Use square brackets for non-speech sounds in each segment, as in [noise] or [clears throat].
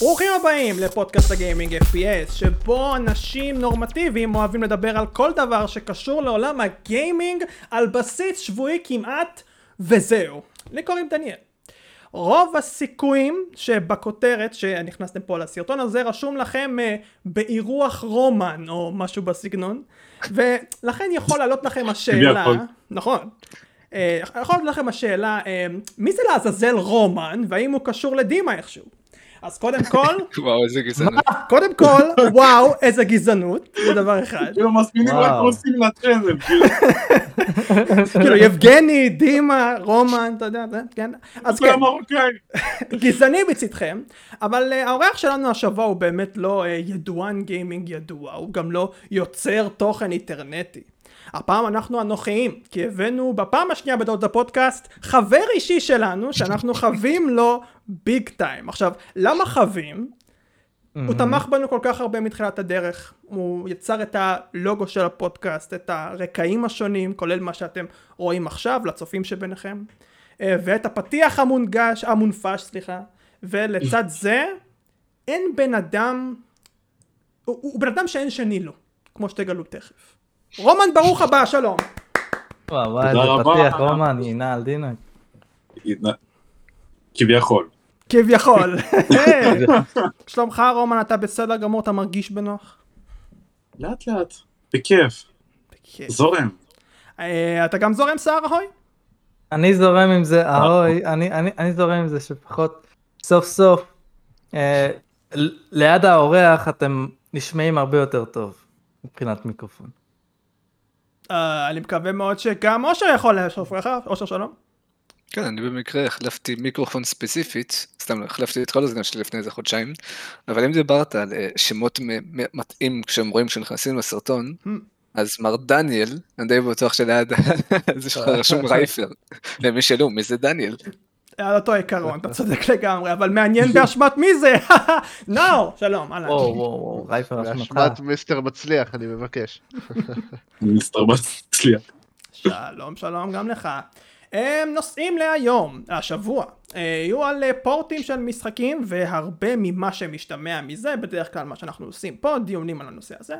ברוכים הבאים לפודקאסט הגיימינג FPS, שבו אנשים נורמטיביים אוהבים לדבר על כל דבר שקשור לעולם הגיימינג על בסיס שבועי כמעט, וזהו. לי קוראים דניאל. רוב הסיכויים שבכותרת שנכנסתם פה לסרטון הזה רשום לכם uh, באירוח רומן או משהו בסגנון ולכן יכול לעלות לכם [laughs] השאלה, נכון, uh, יכול לעלות לכם השאלה uh, מי זה לעזאזל רומן והאם הוא קשור לדימה איכשהו אז קודם כל, [laughs] וואו איזה גזענות. קודם כל, וואו איזה גזענות, זה דבר אחד. כאילו מזמינים רק נוסעים לטרנל, [laughs] כאילו יבגני, דימה, רומן, אתה יודע, כן. אז כן, [laughs] גזעני מצדכם, אבל אה, האורח שלנו השבוע הוא באמת לא אה, ידוען גיימינג ידוע, הוא גם לא יוצר תוכן אינטרנטי. הפעם אנחנו אנוכיים, כי הבאנו בפעם השנייה בתולדות הפודקאסט חבר אישי שלנו, שאנחנו חווים לו ביג טיים. עכשיו, למה חווים? הוא תמך בנו כל כך הרבה מתחילת הדרך, הוא יצר את הלוגו של הפודקאסט, את הרקעים השונים, כולל מה שאתם רואים עכשיו, לצופים שביניכם, אה, ואת הפתיח המונגש, המונפש, סליחה, ולצד [laughs] זה, אין בן אדם, הוא, הוא בן אדם שאין שני לו, כמו שתגלו תכף. רומן ברוך הבא, שלום. וואו איזה פתיח, רומן, ינעל דינק. כביכול. כביכול. [laughs] שלומך רומן, אתה בסדר גמור, אתה מרגיש בנוח? לאט לאט, בכיף. זורם. אה, אתה גם זורם שיער אהוי? אני זורם עם זה, אהוי, אני זורם עם זה שפחות סוף סוף אה, ליד האורח אתם נשמעים הרבה יותר טוב מבחינת מיקרופון. אה, אני מקווה מאוד שגם אושר יכול לשאוף לך, אושר שלום. כן, אני במקרה החלפתי מיקרופון ספציפית, סתם החלפתי את כל הזמן שלי לפני איזה חודשיים, אבל אם דיברת על אה, שמות מתאים כשהם רואים כשנכנסים לסרטון, hmm. אז מר דניאל, אני די בטוח שליד [laughs] זה שלך רשום [laughs] רייפר, למי שלא, מי זה דניאל? על אותו עיקרון, אתה צודק לגמרי, אבל מעניין באשמת מי זה? [laughs] נאור, שלום, אהלן. וואו וואו וואו, רייפר אשמתך. באשמת מיסטר מצליח, אני מבקש. מיסטר מצליח. שלום, שלום גם לך. נושאים להיום, השבוע, אה, יהיו על אה, פורטים של משחקים והרבה ממה שמשתמע מזה, בדרך כלל מה שאנחנו עושים פה, דיונים על הנושא הזה.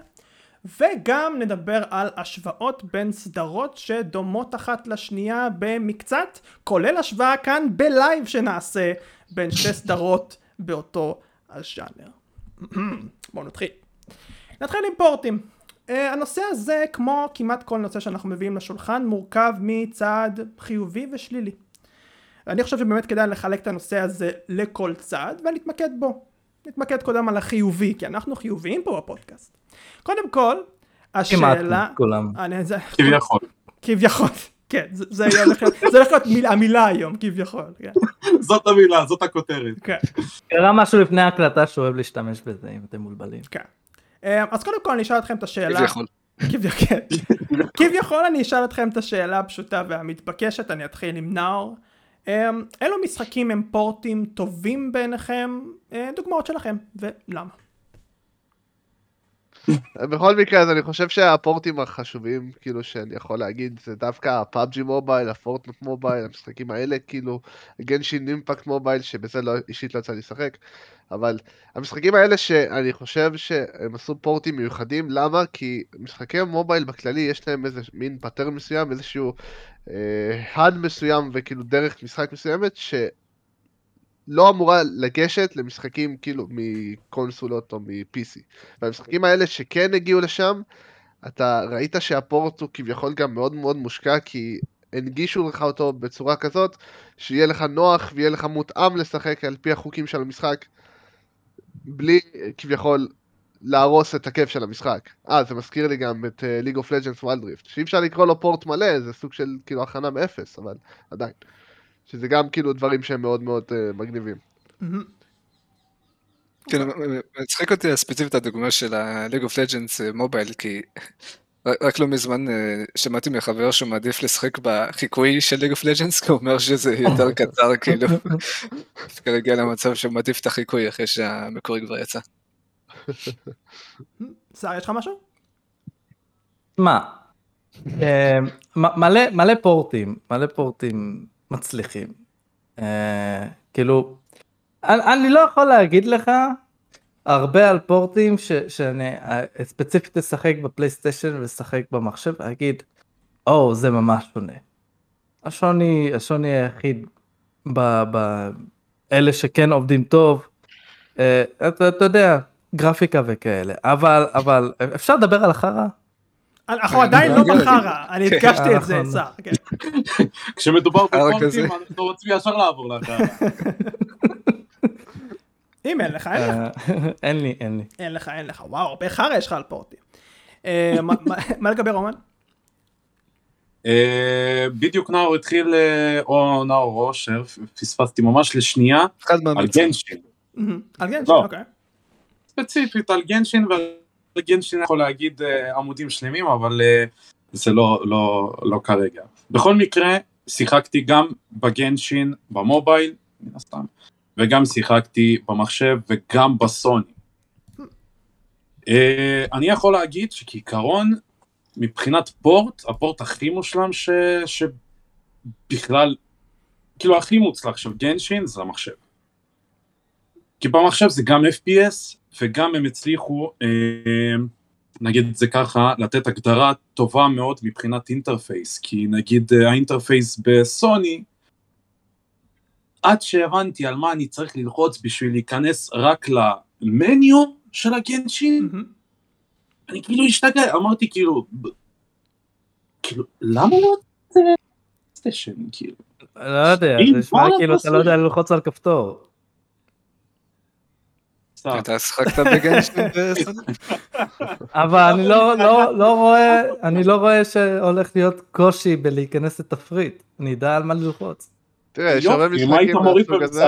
וגם נדבר על השוואות בין סדרות שדומות אחת לשנייה במקצת, כולל השוואה כאן בלייב שנעשה בין שתי סדרות באותו הז'אנר. [clears throat] בואו נתחיל. נתחיל עם פורטים. Uh, הנושא הזה, כמו כמעט כל נושא שאנחנו מביאים לשולחן, מורכב מצד חיובי ושלילי. אני חושב שבאמת כדאי לחלק את הנושא הזה לכל צד, ונתמקד בו. נתמקד קודם על החיובי, כי אנחנו חיוביים פה בפודקאסט. קודם כל, השאלה... כמעט כולם. כביכול. כביכול, כן, זה הולך להיות המילה היום, כביכול. כן. זאת המילה, זאת הכותרת. כן. קרה משהו לפני ההקלטה שאוהב להשתמש בזה, אם אתם מבולבלים. כן. אה, אז קודם כל אני אשאל אתכם את השאלה. כביכול. כן. [laughs] כביכול אני אשאל אתכם את השאלה הפשוטה והמתבקשת, אני אתחיל עם נאור. אילו משחקים הם פורטים טובים בעיניכם? אה, דוגמאות שלכם, ולמה? בכל מקרה, אז אני חושב שהפורטים החשובים, כאילו, שאני יכול להגיד, זה דווקא ה PUBG Mobile, ה Fortnite Mobile, המשחקים האלה, כאילו, Genshin Impact Mobile, שבזה לא, אישית לא יצא לי לשחק, אבל המשחקים האלה שאני חושב שהם עשו פורטים מיוחדים, למה? כי משחקי mobile בכללי יש להם איזה מין pattern מסוים, איזשהו אה, מסוים וכאילו דרך משחק מסוימת, ש... לא אמורה לגשת למשחקים כאילו מקונסולות או מ-PC. והמשחקים האלה שכן הגיעו לשם, אתה ראית שה port הוא כביכול גם מאוד מאוד מושקע, כי הנגישו לך אותו בצורה כזאת, שיהיה לך נוח ויהיה לך מותאם לשחק על פי החוקים של המשחק, בלי כביכול להרוס את הכיף של המשחק. אה, זה מזכיר לי גם את League of Legends Wild Rift, שאי אפשר לקרוא לו port מלא, זה סוג של כאילו הכנה מאפס, אבל עדיין. שזה גם כאילו דברים שהם מאוד מאוד אה, מגניבים. כן, מצחיק אותי ספציפית הדוגמה של ה-League of Legends מובייל, אה, כי רק לא מזמן אה, שמעתי מחבר שהוא מעדיף לשחק בחיקוי של League of Legends, כי הוא אומר שזה יותר [laughs] קצר, כאילו. דווקא הגיע למצב שהוא מעדיף את החיקוי אחרי שהמקורי כבר יצא. שר, יש לך משהו? מה? מלא פורטים, מלא פורטים מצליחים. Uh, כאילו, אני לא יכול להגיד לך הרבה על פורטים ש, שאני אה, ספציפית אשחק בפלייסטיישן ואשחק במחשב ואגיד, או, oh, זה ממש שונה. השוני, השוני היחיד באלה שכן עובדים טוב, אה, אתה, אתה יודע, גרפיקה וכאלה, אבל, אבל אפשר לדבר על החרא? אנחנו עדיין לא בחרא, אני הדגשתי את זה, סע. כן. [laughs] כשמדובר בפורטים, אנחנו רוצים ישר לעבור לחרא. [laughs] אם אין לך, אין לך. אה, [laughs] אין לי, אין לי. אין לך, אין לך. וואו, הרבה חרא יש לך על פורטים. אה, מה לגבי רומן? אה, בדיוק נאור התחיל, או נאור או שפספסתי ממש לשנייה, על גנשין. על גנשין, לא. אוקיי. ספציפית על גנשין, ועל גנשין יכול להגיד עמודים שלמים, אבל זה לא, לא, לא כרגע. בכל מקרה, שיחקתי גם בגנשין במובייל, מן הסתם. וגם שיחקתי במחשב וגם בסוני. Uh, אני יכול להגיד שכעיקרון, מבחינת פורט, הפורט הכי מושלם ש... שבכלל, כאילו הכי מוצלח של גנשין זה המחשב. כי במחשב זה גם FPS וגם הם הצליחו, uh, נגיד את זה ככה, לתת הגדרה טובה מאוד מבחינת interface, כי נגיד אה, ה interface בסוני עד שהבנתי על מה אני צריך ללחוץ בשביל להיכנס רק ל menu של ה Genshin, מממ-הממ. אני כאילו השתגע, אמרתי כאילו, כאילו, למה לא סטיישן, כאילו? לא יודע, זה נשמע כאילו אתה לא יודע ללחוץ על כפתור. אתה שחקת בגנשין [laughs] אבל אני לא, לא, לא רואה, אני לא רואה שהולך להיות קושי בלהיכנס לתפריט, אני אדע על מה ללחוץ. תראה, יש הרבה משחקים מהסוג הזה.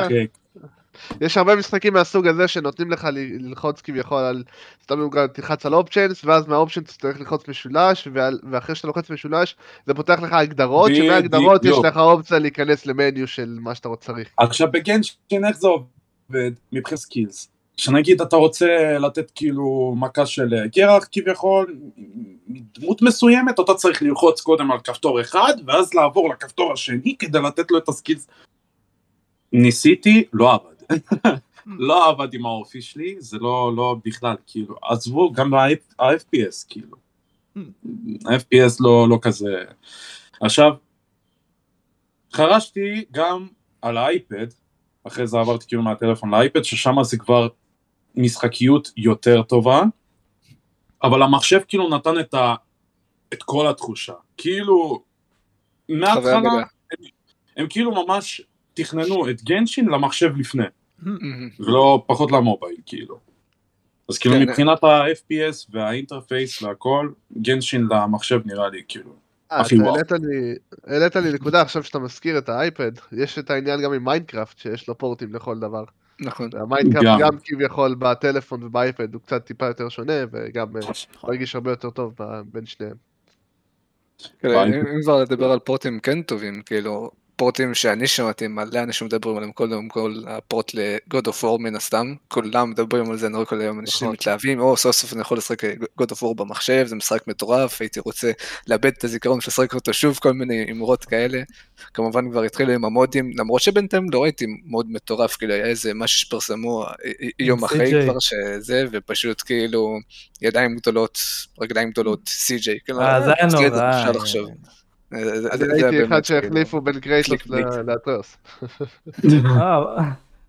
יש הרבה משחקים מהסוג הזה שנותנים לך ללחוץ כביכול על, סתם דוגמא, תלחץ על אופצ'נס, ואז מהאופצ'נס אתה צריך ללחוץ משולש, ואחרי שאתה לוחץ משולש, זה פותח לך הגדרות, שמהגדרות יש לך אופציה להיכנס למניו של מה שאתה צריך. עכשיו ב Genshin איך זה עובד מבחינת skills? שנגיד אתה רוצה לתת כאילו מכה של קרח כביכול, דמות מסוימת, אתה צריך ללחוץ קודם על כפתור אחד, ואז לעבור לכפתור השני כדי לתת לו את ה skills. ניסיתי, לא עבד. [laughs] לא עבד עם האופי שלי, זה לא, לא בכלל, כאילו, עזבו, גם ה-FPS, כאילו. ה-FPS לא, לא כזה. עכשיו, חרשתי גם על האייפד, אחרי זה עברתי כאילו מהטלפון לאייפד, ששם זה כבר משחקיות יותר טובה, אבל המחשב כאילו נתן את, ה, את כל התחושה. כאילו, מההתחלה, הם, הם כאילו ממש תכננו את גנשין למחשב לפני, ולא פחות למובייל, כאילו. אז כאילו כן. מבחינת ה-FPS והאינטרפייס והכל, Genshin למחשב נראה לי כאילו אה, הכי וואו. העלית לי נקודה עכשיו שאתה מזכיר את האייפד, יש את העניין גם עם Minecraft שיש לו פורטים לכל דבר. נכון. ה Minecraft גם. גם כביכול בטלפון ובאייפד הוא קצת טיפה יותר שונה, וגם אה, מרגיש הרבה יותר טוב בין שניהם. כן, אם כבר לדבר על פורטים כן טובים, כאילו, פורטים שאני שמעתי מלא אנשים מדברים עליהם יום, כל ה port ל-God of War מן הסתם, כולם מדברים על זה, אני רואה כל היום אנשים נכון. מתלהבים, או סוף סוף אני יכול לשחק God of War במחשב, זה משחק מטורף, הייתי רוצה לאבד את הזיכרון לשחק אותו שוב, כל מיני אמרות כאלה. כמובן כבר התחילו עם המודים, למרות שבינתיים לא ראיתי מוד מטורף, כאילו היה איזה משהו שפרסמו אה, אה, יום אחרי כבר שזה, ופשוט כאילו ידיים גדולות, רגליים גדולות, CJ, כאילו, אה, נורא. אני ראיתי אחד שהחליפו בין קרייטוס לאטרס.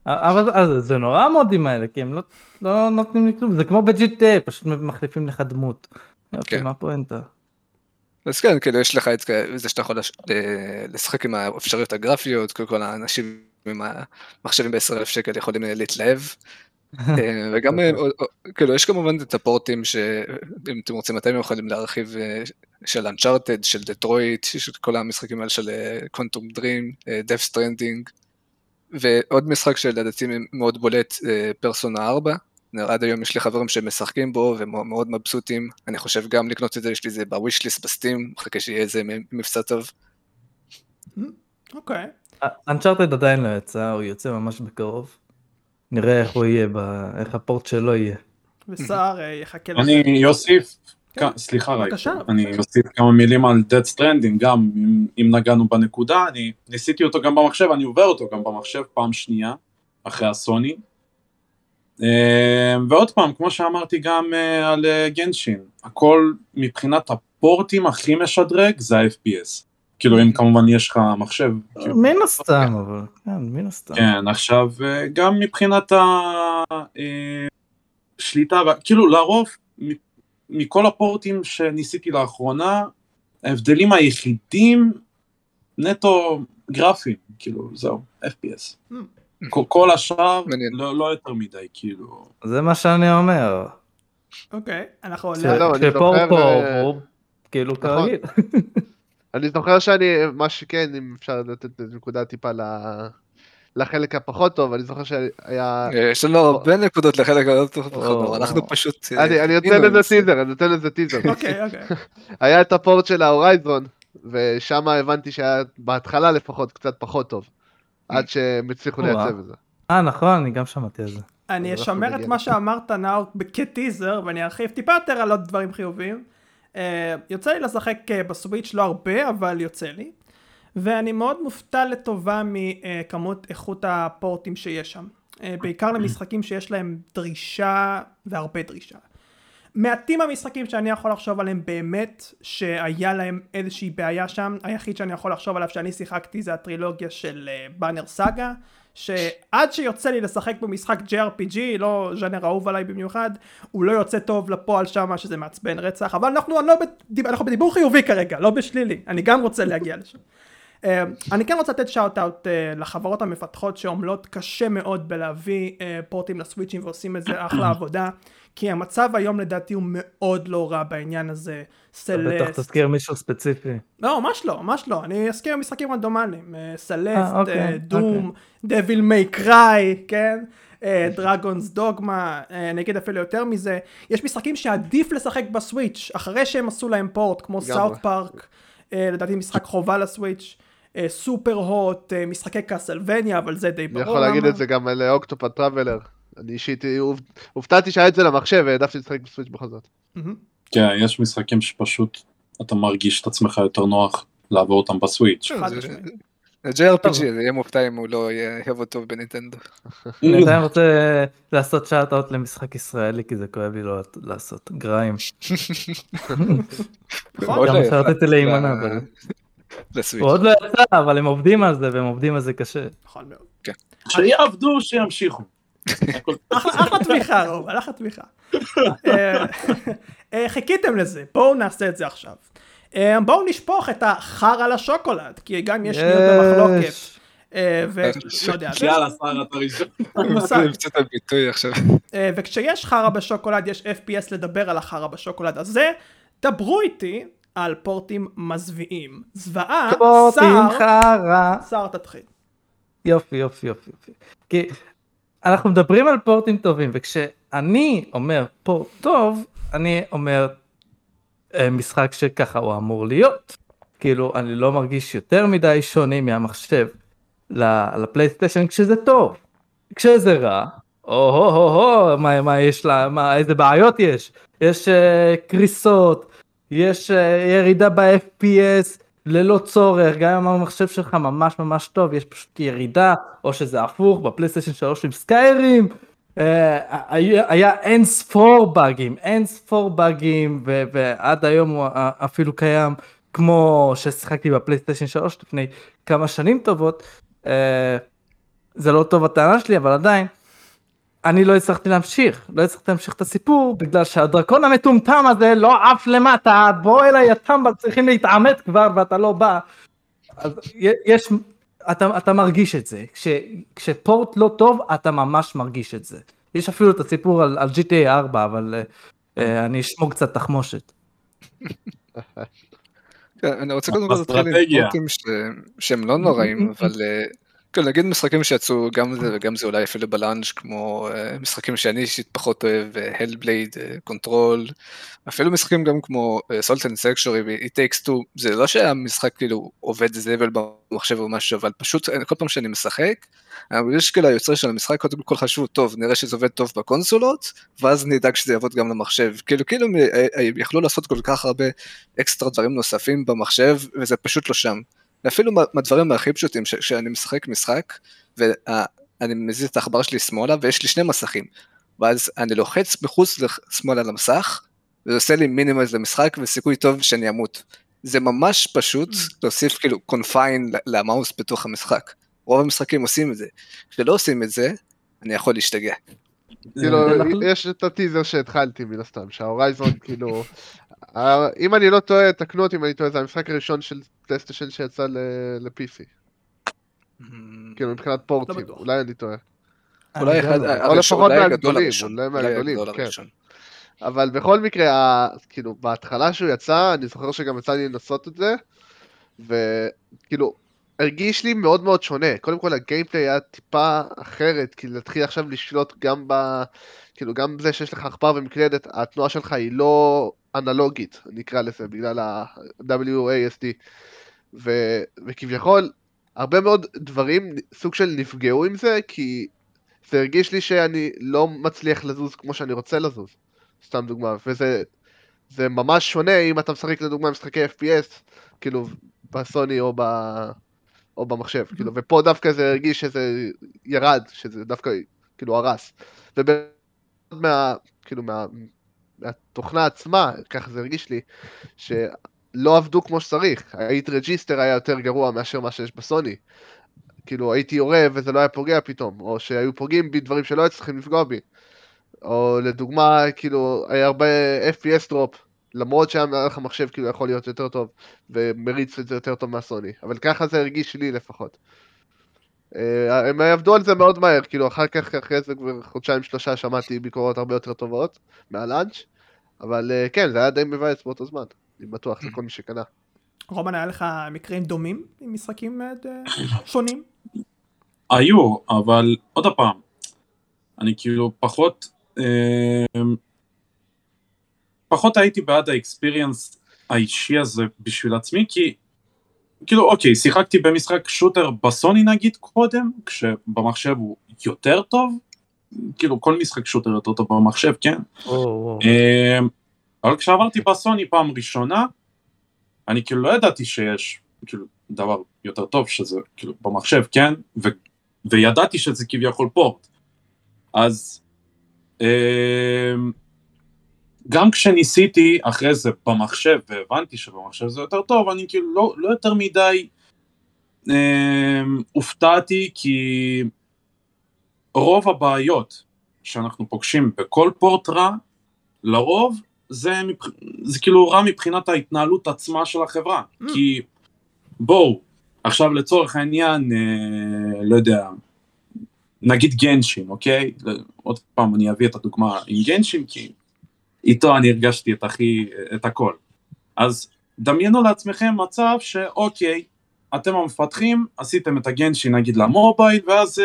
אבל זה נורא המודים האלה, כי הם לא, לא נותנים לי כלום, זה כמו ב-GTA, פשוט מחליפים לך דמות. כן. מה הפואנטה? אז כן, כאילו יש לך את זה שאתה יכול לשחק עם האפשרויות הגרפיות, כל האנשים עם המחשבים ב-10,000 שקל יכולים להתלהב. אה, וגם, אה, כאילו, יש כמובן את הפורטים שאם אתם רוצים אתם יכולים להרחיב אה, של Uncharted, של Detroit, של כל המשחקים האלה של Quantic Dream, Death Stranding, ועוד משחק שלדעתי מאוד בולט, פרסונה 4, עד היום יש לי חברים שמשחקים בו ומאוד מבסוטים, אני חושב גם לקנות את זה, יש לי זה בווישליסט בסטים, מחכה שיהיה איזה מבצע טוב. אוקיי. אנצ'ארטד עדיין לא יצא, הוא יוצא ממש בקרוב. נראה איך הוא יהיה, איך הפורט שלו יהיה. וסער אה, יחכה לזה. אני אוסיף, כן. סליחה רגע, אני אוסיף כמה מילים על Dead Stranding, גם אם נגענו בנקודה, אני ניסיתי אותו גם במחשב, אני עובר אותו גם במחשב פעם שנייה, אחרי הסוני. ועוד פעם, כמו שאמרתי גם על גנשין, הכל מבחינת הפורטים הכי משדרג זה ה-FPS. כאילו אם כמובן יש לך מחשב. כאילו. מן הסתם אבל, כן, מן הסתם. כן, עכשיו גם מבחינת השליטה, כאילו לרוב מכל הפורטים שניסיתי לאחרונה, ההבדלים היחידים נטו גרפיים, כאילו זהו, FPS. Hmm. כל השאר לא, לא יותר מדי, כאילו. זה מה שאני אומר. אוקיי, אנחנו... שפורט פה הוא כאילו נכון. כרגיל. [laughs] אני זוכר שאני, מה שכן, אם אפשר לתת נקודה טיפה לחלק הפחות טוב, אני זוכר שהיה... יש לנו הרבה נקודות לחלק הפחות טוב, אנחנו פשוט... אני נותן לזה טיזר, אני נותן לזה טיזר. אוקיי, אוקיי. [laughs] היה את הפורט של ההורייזון, ושם הבנתי שהיה בהתחלה לפחות קצת פחות טוב, עד שהם הצליחו לייצב את זה. אה, נכון, אני גם שמעתי על זה. אני אשמר את מה שאמרת, נאור, כטיזר, ואני ארחיב טיפה יותר על עוד דברים חיוביים. אה, יוצא לי לשחק אה, בסוויץ' לא הרבה, אבל יוצא לי. ואני מאוד מופתע לטובה מכמות איכות הפורטים שיש שם. אה, בעיקר למשחקים שיש להם דרישה והרבה דרישה. מעטים המשחקים שאני יכול לחשוב עליהם באמת שהיה להם איזושהי בעיה שם. היחיד שאני יכול לחשוב עליו שאני שיחקתי זה הטרילוגיה של באנר סאגה. שעד שיוצא לי לשחק במשחק JRPG, לא ז'אנר אהוב עליי במיוחד, הוא לא יוצא טוב לפועל שם, שזה מעצבן רצח, אבל אנחנו, לא בדיב, אנחנו בדיבור חיובי כרגע, לא בשלילי, אני גם רוצה להגיע לשם. אה, אני כן רוצה לתת shout out אה, לחברות המפתחות שעומלות קשה מאוד בלהביא אה, פורטים לסוויצ'ים ועושים את זה אחלה עבודה. כי המצב היום לדעתי הוא מאוד לא רע בעניין הזה. Celeste. בטח תזכיר מישהו ספציפי. לא, ממש לא, ממש לא. אני אזכיר משחקים רנדומליים. אה, Celeste, אוקיי, Doom, Devil May Cry, כן? Dragon's אה, Dogma, אני אגיד אפילו יותר מזה. יש משחקים שעדיף לשחק ב Switch, אחרי שהם עשו להם port, כמו South Park, אה, לדעתי משחק חובה ל Switch. Superhot, משחקי Castlevania, אבל זה די ברור. אני יכול להגיד את זה גם על Octopath Traveler. אני אישית הופתעתי שהיה את זה למחשב והעדפתי לשחק ב Switch בכל זאת. כן, יש משחקים שפשוט אתה מרגיש את עצמך יותר נוח לעבור אותם ב Switch. JRPG, זה יהיה מופתע אם הוא לא יבוא טוב בנינטנדו. [laughs] אני עדיין [laughs] רוצה לעשות shout-out למשחק ישראלי כי זה כואב לי לא לעשות Grime. [laughs] נכון. גם שרטתי להימנע. הוא עוד לא יצא אבל הם עובדים על זה והם עובדים על זה קשה. נכון מאוד. כן. שיעבדו שימשיכו. [laughs] אחלה תמיכה רוב, אחלה תמיכה. אה, אה, חיכיתם לזה, בואו נעשה את זה עכשיו. אה, בואו נשפוך את החרא לשוקולד, כי גם יש שניות במחלוקת. ולא יודע, יאללה שר אתה ראשון. וכשיש חרא בשוקולד יש FPS לדבר על החרא בשוקולד הזה, דברו איתי על פורטים מזוויעים. זוועה, שר, פורטים חרא. שר תתחיל. יופי יופי יופי. כי אנחנו מדברים על פורטים טובים, וכשאני אומר פורט טוב, אני אומר אה, משחק שככה הוא אמור להיות. כאילו, אני לא מרגיש יותר מדי שונה מהמחשב לפלייסטיישן כשזה טוב. כשזה רע, או-הו-הו-הו, מה, מה יש לה, מה, איזה בעיות יש? יש uh, קריסות, יש uh, ירידה ב-FPS, ללא צורך, גם אם המחשב שלך ממש ממש טוב, יש פשוט ירידה, או שזה הפוך, בפלייסטיישן 3 עם סקיירים, אה, היה אין ספור באגים, אין ספור באגים, ועד היום הוא אפילו קיים, כמו ששיחקתי בפלייסטיישן 3 לפני כמה שנים טובות, אה, זה לא טוב הטענה שלי, אבל עדיין, אני לא הצלחתי להמשיך, לא הצלחתי להמשיך את הסיפור בגלל שהדרקון המטומטם הזה לא עף למטה, בוא אליי הטמבל צריכים להתעמת כבר ואתה לא בא. אז יש, אתה, אתה מרגיש את זה, כש, כשפורט לא טוב אתה ממש מרגיש את זה. יש אפילו את הסיפור על, על GTA 4 אבל uh, אני אשמור קצת תחמושת. [laughs] כן, אני רוצה קודם כל להתחיל עם פורטים שהם לא נוראים [laughs] אבל כן, נגיד משחקים שיצאו גם זה וגם זה אולי אפילו ב launch כמו אה, משחקים שאני אישית פחות אוהב, Hellblade, אה, Control, אפילו משחקים גם כמו Salt and Sanctuary ו-It takes two, זה לא שהמשחק כאילו עובד זבל במחשב או משהו, אבל פשוט כל פעם שאני משחק, יש כאילו היוצר של המשחק קודם כל חשבו, טוב, נראה שזה עובד טוב בקונסולות, ואז נדאג שזה יעבוד גם למחשב. כאילו, כאילו אה, יכלו לעשות כל כך הרבה אקסטרה דברים נוספים במחשב, וזה פשוט לא שם. ואפילו מהדברים הכי פשוטים, כשאני משחק משחק, אני מזיז את העכבר שלי שמאלה ויש לי שני מסכים. ואז אני לוחץ מחוץ לשמאלה למסך, וזה עושה לי minimize למשחק וסיכוי טוב שאני אמות. זה ממש פשוט מממ. להוסיף כאילו confine ל mouse בתוך המשחק. רוב המשחקים עושים את זה. כשלא עושים את זה, אני יכול להשתגע. כאילו, יש את הטיזר שהתחלתי מן הסתם, שה Horizon כאילו, אם אני לא טועה, תקנו אותי אם אני טועה, זה המשחק הראשון של פלייסטיישן שיצא ל-PC. Mm. כאילו מבחינת פורטים, לא אולי אני טועה. אולי אחד, או לפחות מהגדולים, אולי מהגדולים, כן. אבל בכל מקרה, כאילו, בהתחלה שהוא יצא, אני זוכר שגם יצא לי לנסות את זה, וכאילו, הרגיש לי מאוד מאוד שונה. קודם כל הגיימפליי היה טיפה אחרת, כי להתחיל עכשיו לשלוט גם ב... כאילו גם זה שיש לך עכבר ומקלדת, התנועה שלך היא לא אנלוגית, נקרא לזה, בגלל ה-WASD. ו... וכביכול, הרבה מאוד דברים, סוג של נפגעו עם זה, כי זה הרגיש לי שאני לא מצליח לזוז כמו שאני רוצה לזוז. סתם דוגמה, וזה זה ממש שונה אם אתה משחק לדוגמה משחקי FPS, כאילו בסוני או ב... או במחשב, כאילו, ופה דווקא זה הרגיש שזה ירד, שזה דווקא כאילו הרס. ומה, כאילו, מה, מהתוכנה עצמה, ככה זה הרגיש לי, שלא עבדו כמו שצריך. ה hit register היה יותר גרוע מאשר מה שיש בסוני. כאילו, הייתי יורה וזה לא היה פוגע פתאום, או שהיו פוגעים בי דברים שלא היו צריכים לפגוע בי. או לדוגמה, כאילו, היה הרבה FPS drop, למרות שהיה לך מחשב כאילו יכול להיות יותר טוב, ומריץ את זה יותר טוב מהסוני, אבל ככה זה הרגיש לי לפחות. אה, הם עבדו על זה מאוד מהר, כאילו אחר כך, אחרי זה כבר חודשיים שלושה שמעתי ביקורות הרבה יותר טובות מהלאנץ', אבל אה, כן, זה היה די מבאס באותו זמן, אני בטוח לכל מי שקנה. רומן, היה לך מקרים דומים עם משחקים אה, שונים? היו, אבל עוד פעם, אני כאילו פחות פחות הייתי בעד האקספיריאנס האישי הזה בשביל עצמי, כי כאילו אוקיי, שיחקתי במשחק שוטר בסוני נגיד קודם, כשבמחשב הוא יותר טוב, כאילו כל משחק שוטר יותר טוב במחשב, כן? Oh, oh. אבל כשעברתי בסוני פעם ראשונה, אני כאילו לא ידעתי שיש כאילו דבר יותר טוב שזה כאילו במחשב, כן? ו- וידעתי שזה כביכול פורט. אז אמ, גם כשניסיתי אחרי זה במחשב והבנתי שבמחשב זה יותר טוב, אני כאילו לא, לא יותר מדי אה, הופתעתי כי רוב הבעיות שאנחנו פוגשים בכל פורט רע, לרוב זה, זה כאילו רע מבחינת ההתנהלות עצמה של החברה, mm. כי בואו, עכשיו לצורך העניין, אה, לא יודע, נגיד גנשין, אוקיי? עוד פעם אני אביא את הדוגמה עם גנשין, כי איתו אני הרגשתי את הכי, את הכל. אז דמיינו לעצמכם מצב שאוקיי, אתם המפתחים, עשיתם את הגנשי נגיד למובייל, ואז uh,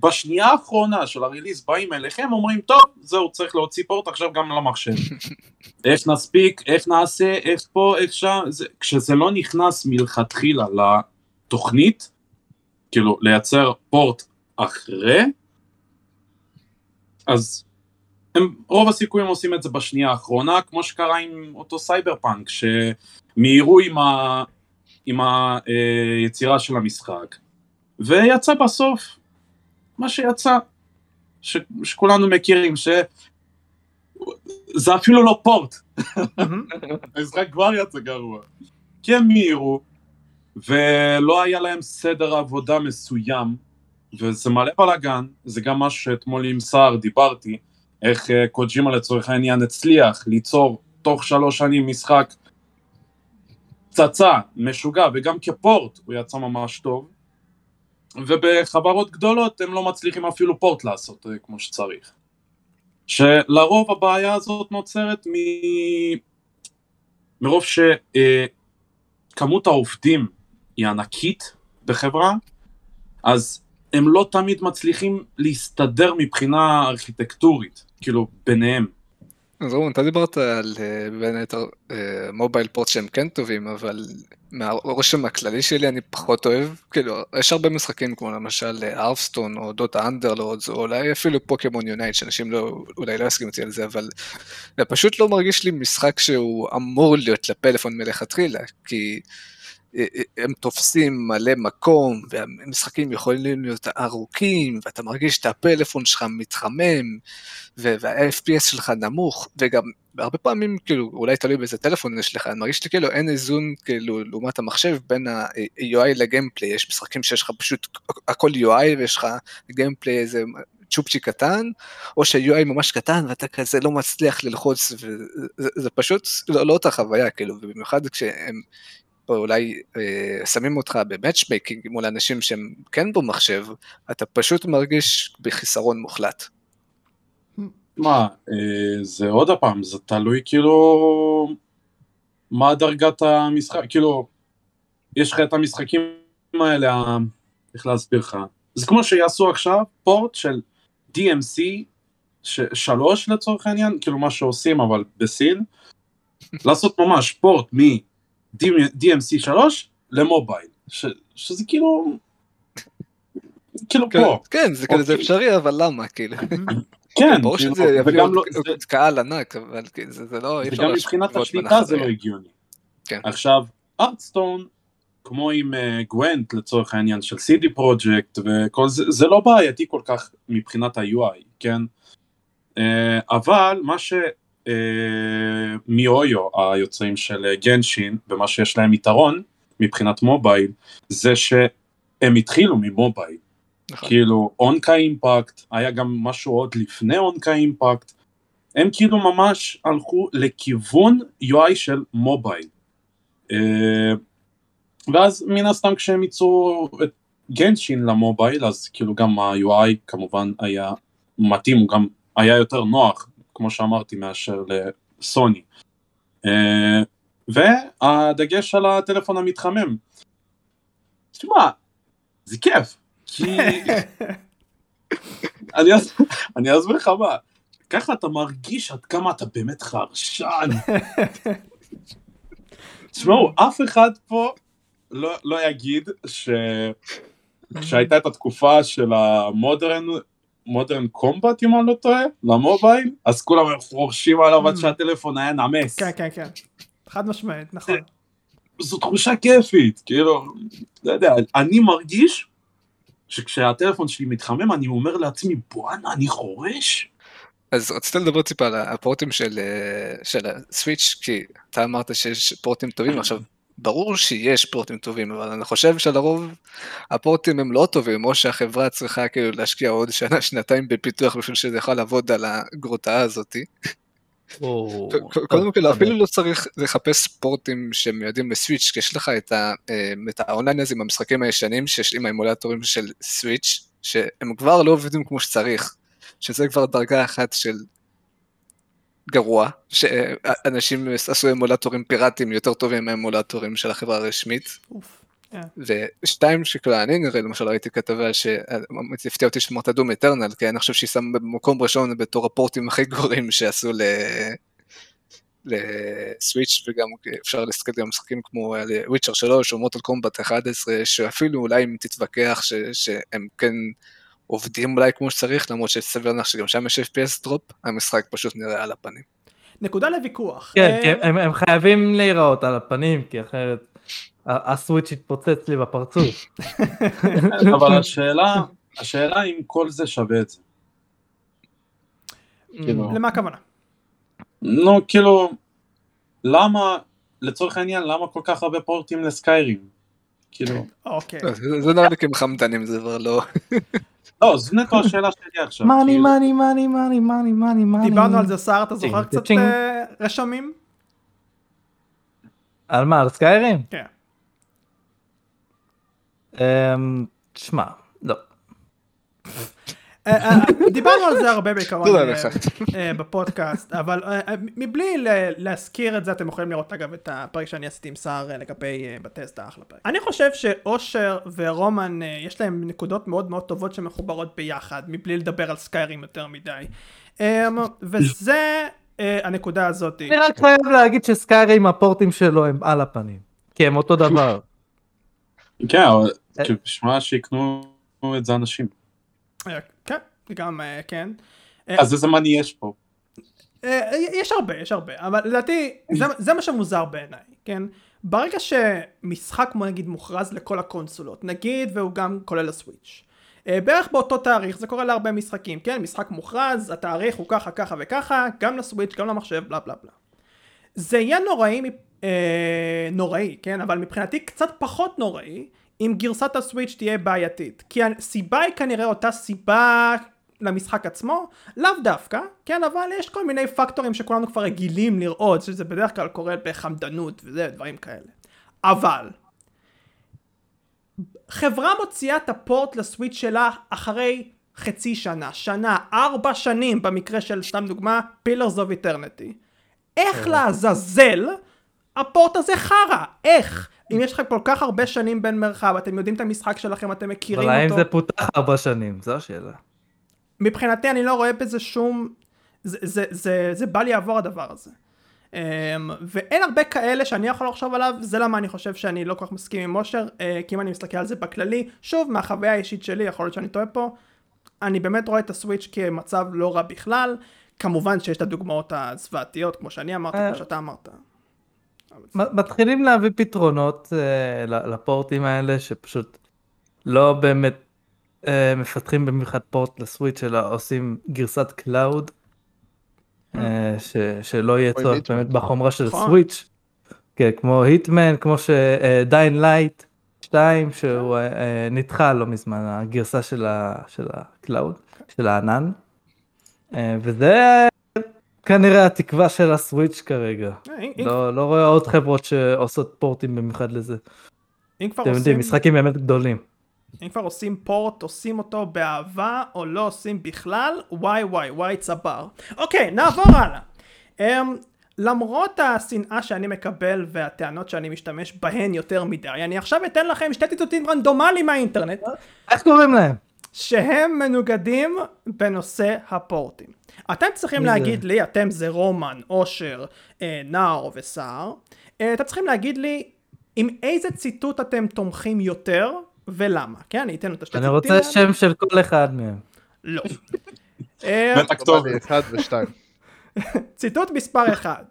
בשנייה האחרונה של הריליס באים אליכם, אומרים, טוב, זהו, צריך להוציא פורט עכשיו גם למחשב. [laughs] איך נספיק, איך נעשה, איך פה, איך שם, זה, כשזה לא נכנס מלכתחילה לתוכנית, כאילו לייצר פורט אחרי, אז הם רוב הסיכויים עושים את זה בשנייה האחרונה, כמו שקרה עם אותו סייבר פאנק, שמיהרו עם, ה, עם היצירה אה, של המשחק, ויצא בסוף מה שיצא, ש, שכולנו מכירים, שזה אפילו לא port, [laughs] המשחק כבר יצא גרוע, כי הם מיהרו, ולא היה להם סדר עבודה מסוים, וזה מלא בלאגן, זה גם משהו שאתמול עם סער דיברתי, איך אה, קוג'ימה לצורך העניין הצליח ליצור תוך שלוש שנים משחק פצצה, משוגע, וגם כפורט הוא יצא ממש טוב, ובחברות גדולות הם לא מצליחים אפילו פורט לעשות אה, כמו שצריך. שלרוב הבעיה הזאת נוצרת מ... מרוב שכמות אה, העובדים היא ענקית בחברה, אז הם לא תמיד מצליחים להסתדר מבחינה ארכיטקטורית. כאילו, ביניהם. אז רון, אתה דיברת על אה, בין היתר mobile port שהם כן טובים, אבל מהרושם הכללי שלי אני פחות אוהב, כאילו, יש הרבה משחקים כמו למשל Hearthstone או Dota Underlords, או אולי אפילו Pokémon Unite, שאנשים לא, אולי לא יסכימו אותי על זה, אבל זה פשוט לא מרגיש לי משחק שהוא אמור להיות לפלאפון מלכתחילה, כי הם תופסים מלא מקום, והמשחקים יכולים להיות ארוכים, ואתה מרגיש את הפלאפון שלך מתחמם, וה-FPS שלך נמוך, וגם הרבה פעמים, כאילו, אולי תלוי באיזה טלפון יש לך, אני מרגיש לי כאילו אין איזון, כאילו, לעומת המחשב, בין ה-UI לגיימפליי, יש משחקים שיש לך פשוט הכל UI, ויש לך גיימפליי איזה צ'ופצ'י קטן, או שה-UI ממש קטן ואתה כזה לא מצליח ללחוץ, וזה פשוט לא, לא אותה חוויה, כאילו, ובמיוחד כשהם אולי אה, שמים אותך ב matchmaking מול אנשים שהם כן במחשב, אתה פשוט מרגיש בחיסרון מוחלט. מה, אה, זה עוד הפעם, זה תלוי כאילו מה דרגת המשחק, כאילו, יש לך את המשחקים האלה, איך להסביר לך, זה כמו שיעשו עכשיו port של DMC שלוש לצורך העניין, כאילו מה שעושים אבל בסין, לעשות ממש פורט מ-DMC 3 למובייל, ש, שזה כאילו, כאילו כן, פה. כן, זה כאילו זה אוקיי. אפשרי, אבל למה כאילו? [laughs] כן, ברור כאילו, שזה יביא וגם עוד לא- זה- קהל ענק, אבל כאילו, זה זה לא... וגם מבחינת השליטה זה לא. הגיוני. כן. עכשיו, ארטסטון, כמו עם אה, גוונט לצורך העניין של CD פרויקט וכל זה, זה לא בעייתי כל כך מבחינת ה-UI, כן? אה, אבל מה ש... אה, מיואיו היוצרים של אה, גנשין ומה שיש להם יתרון מבחינת מובייל זה שהם התחילו ממובייל. נכון. כאילו אונקה אימפקט היה גם משהו עוד לפני אונקה אימפקט הם כאילו ממש הלכו לכיוון UI של מובייל. אה, ואז מן הסתם כשהם ייצרו את גנשין למובייל אז כאילו גם ה-UI כמובן היה מתאים הוא גם היה יותר נוח כמו שאמרתי מאשר לסוני. אה, והדגש על הטלפון המתחמם. תשמע זה כיף כי [laughs] אני אס- אני אסביר לך מה ככה אתה מרגיש עד כמה אתה באמת חרשן. תשמעו אף אחד פה לא, לא יגיד שכשהייתה [laughs] את התקופה של המודרן מודרן קומבט אם אני לא טועה למובייל אז כולם חורשים עליו עד שהטלפון היה נמס כן, כן, כן. חד משמעית, נכון. זו תחושה כיפית כאילו לא יודע אני מרגיש שכשהטלפון שלי מתחמם אני אומר לעצמי בואנה אני חורש אז רציתי לדבר טיפה על הפורטים של, אה, של הסוויץ', כי אתה אמרת שיש פורטים טובים, עכשיו, ברור שיש פורטים טובים, אבל אני חושב שלרוב הפורטים הם לא טובים, או שהחברה צריכה כאילו להשקיע עוד שנה, שנתיים בפיתוח בשביל שזה יכול לעבוד על הגרוטאה הזאתי. קודם כל, אפילו לא צריך לחפש פורטים שמיועדים לסוויץ', כי יש לך אה, את האונליין הזה עם המשחקים הישנים, שיש עם האמולטורים של סוויץ', שהם כבר לא עובדים כמו שצריך, שזה כבר דרגה אחת של גרוע, שאנשים עשו אמולטורים פיראטיים יותר טובים מהאמולטורים של החברה הרשמית, אוף. ושתיים שכאילו אני נראה למשל ראיתי כתבה שהפתיע אותי שאמרת דום אטרנל כי אני חושב שהיא שמה במקום ראשון בתור הפורטים הכי גרועים שעשו ל... לסוויץ' וגם אפשר להסתכל גם משחקים כמו וויצ'ר 3 או מוטל קומבט 11 שאפילו אולי אם תתווכח ש... שהם כן עובדים אולי כמו שצריך למרות שסביר לך שגם שם יש FPS דרופ המשחק פשוט נראה על הפנים. נקודה לוויכוח. כן, כי הם- הם חייבים להיראות על הפנים, כי אחרת הסוויץ' יתפוצץ לי בפרצוף. [laughs] אבל השאלה השאלה אם כל זה שווה את זה כאילו. למה הכוונה? נו כאילו למה לצורך העניין למה כל כך הרבה פורטים לסקיירים כאילו אוקיי. זה נראה לי כמחמדנים זה כבר לא... לא זו נטו השאלה שלי עכשיו מאני כאילו, מאני מאני מאני מאני מאני מאני. דיברנו על זה סער, אתה זוכר קצת. אה, רשמים? על מה? על סקיירים? כן. אמ, תשמע, אה, דיברנו על זה הרבה בעיקרון אה. אה, בפודקאסט, אבל אה, אה, מבלי להזכיר את זה, אתם יכולים לראות אגב את הפרק שאני עשיתי עם סער אה, לגבי אה, בטסטה, אחלה פרק. אני חושב שאושר ורומן, אה, יש להם נקודות מאוד מאוד טובות שמחוברות ביחד, מבלי לדבר על סקיירים יותר מדי. אה, וזה אה, הנקודה הזאת. אני רק חייב להגיד שסקיירים הפורטים שלו הם על הפנים. כי הם אותו דבר. כן אבל בשביל שיקנו את זה אנשים אה, כן, גם אה, כן. אז איזה מאני יש פה אה, יש הרבה, יש הרבה, אבל לדעתי זה, זה מה שמוזר בעיניי, כן? ברגע שמשחק כמו נגיד מוכרז לכל הקונסולות, נגיד והוא גם כולל הסוויץ', אה, בערך באותו תאריך, זה קורה להרבה משחקים, כן? משחק מוכרז, התאריך הוא ככה, ככה וככה, גם לסוויץ', גם למחשב, בלה בלה בלה. זה יהיה נוראי, אה, נוראי, כן? אבל מבחינתי קצת פחות נוראי, אם גרסת הסוויץ' תהיה בעייתית. כי הסיבה היא כנראה אותה סיבה למשחק עצמו, לאו דווקא, כן, אבל יש כל מיני פקטורים שכולנו כבר רגילים לראות, שזה בדרך כלל קורה בחמדנות וזה, דברים כאלה. אבל, חברה מוציאה את הפורט לסוויץ' שלה אחרי חצי שנה, שנה, ארבע שנים במקרה של סתם דוגמה, פילרס אוף איטרנטי. איך כן. לעזאזל הפורט הזה חרא? איך? אם יש לכם כל כך הרבה שנים בין מרחב, אתם יודעים את המשחק שלכם, אתם מכירים אותו. אבל האם זה פותח ארבע שנים? זו השאלה. מבחינתי אני לא רואה בזה שום... זה, זה, זה, זה בא לי לעבור הדבר הזה. Um, ואין הרבה כאלה שאני יכול לחשוב עליו, זה למה אני חושב שאני לא כל כך מסכים עם מושר, uh, כי אם אני מסתכל על זה בכללי, שוב, מהחוויה האישית שלי, יכול להיות שאני טועה פה, אני באמת רואה את הסוויץ' כמצב לא רע בכלל, כמובן שיש את הדוגמאות הזוועתיות, כמו שאני אמרתי, כמו שאתה אמרת. מתחילים להביא פתרונות uh, לפורטים האלה, שפשוט לא באמת אה, מפתחים במיוחד port לסוויץ' אלא עושים גרסת cloud. אה, שלא יהיה צורך באמת בחומרה של נכון. סוויץ'. כן, כמו Hitman, כמו ש Dying Light 2 שהוא אה, נדחה לא מזמן הגרסה של ה cloud, של הענן. וזה כנראה התקווה של הסוויץ' כרגע. לא, לא רואה עוד חברות שעושות פורטים במיוחד לזה. אתם יודעים, משחקים באמת גדולים. אם כבר עושים פורט, עושים אותו באהבה, או לא עושים בכלל, וואי וואי וואי צבר. אוקיי, נעבור הלאה. Um, למרות השנאה שאני מקבל והטענות שאני משתמש בהן יותר מדי, אני עכשיו אתן לכם שתי ציטוטים רנדומליים מהאינטרנט. איך קוראים להם? שהם מנוגדים בנושא הפורטים. אתם צריכים זה? להגיד לי, אתם זה רומן, אושר, אה, נאור וסער, אה, אתם צריכים להגיד לי עם איזה ציטוט אתם תומכים יותר ולמה, כן? אני אתן את השתי ציטוטים אני רוצה שם של כל אחד מהם. לא. [laughs] בטח טוב. אחד ושתיים. [laughs] ציטוט מספר אחד.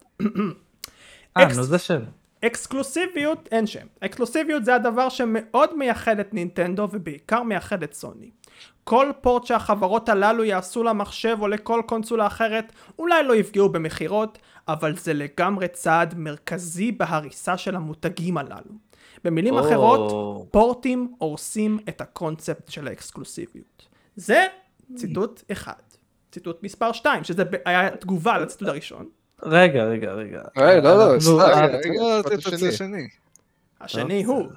אה, נו זה שם. אקסקלוסיביות, אין שם. אקסקלוסיביות זה הדבר שמאוד מייחד את נינטנדו ובעיקר מייחד את סוני. כל פורט שהחברות הללו יעשו למחשב או לכל קונסולה אחרת אולי לא יפגעו במכירות, אבל זה לגמרי צעד מרכזי בהריסה של המותגים הללו. במילים oh. אחרות, פורטים הורסים את הקונספט של האקסקלוסיביות. זה ציטוט אחד. ציטוט מספר 2, שזה היה תגובה לציטוט הראשון. רגע, רגע, רגע. לא, לא, רגע, רגע, רגע, השני. השני הוא,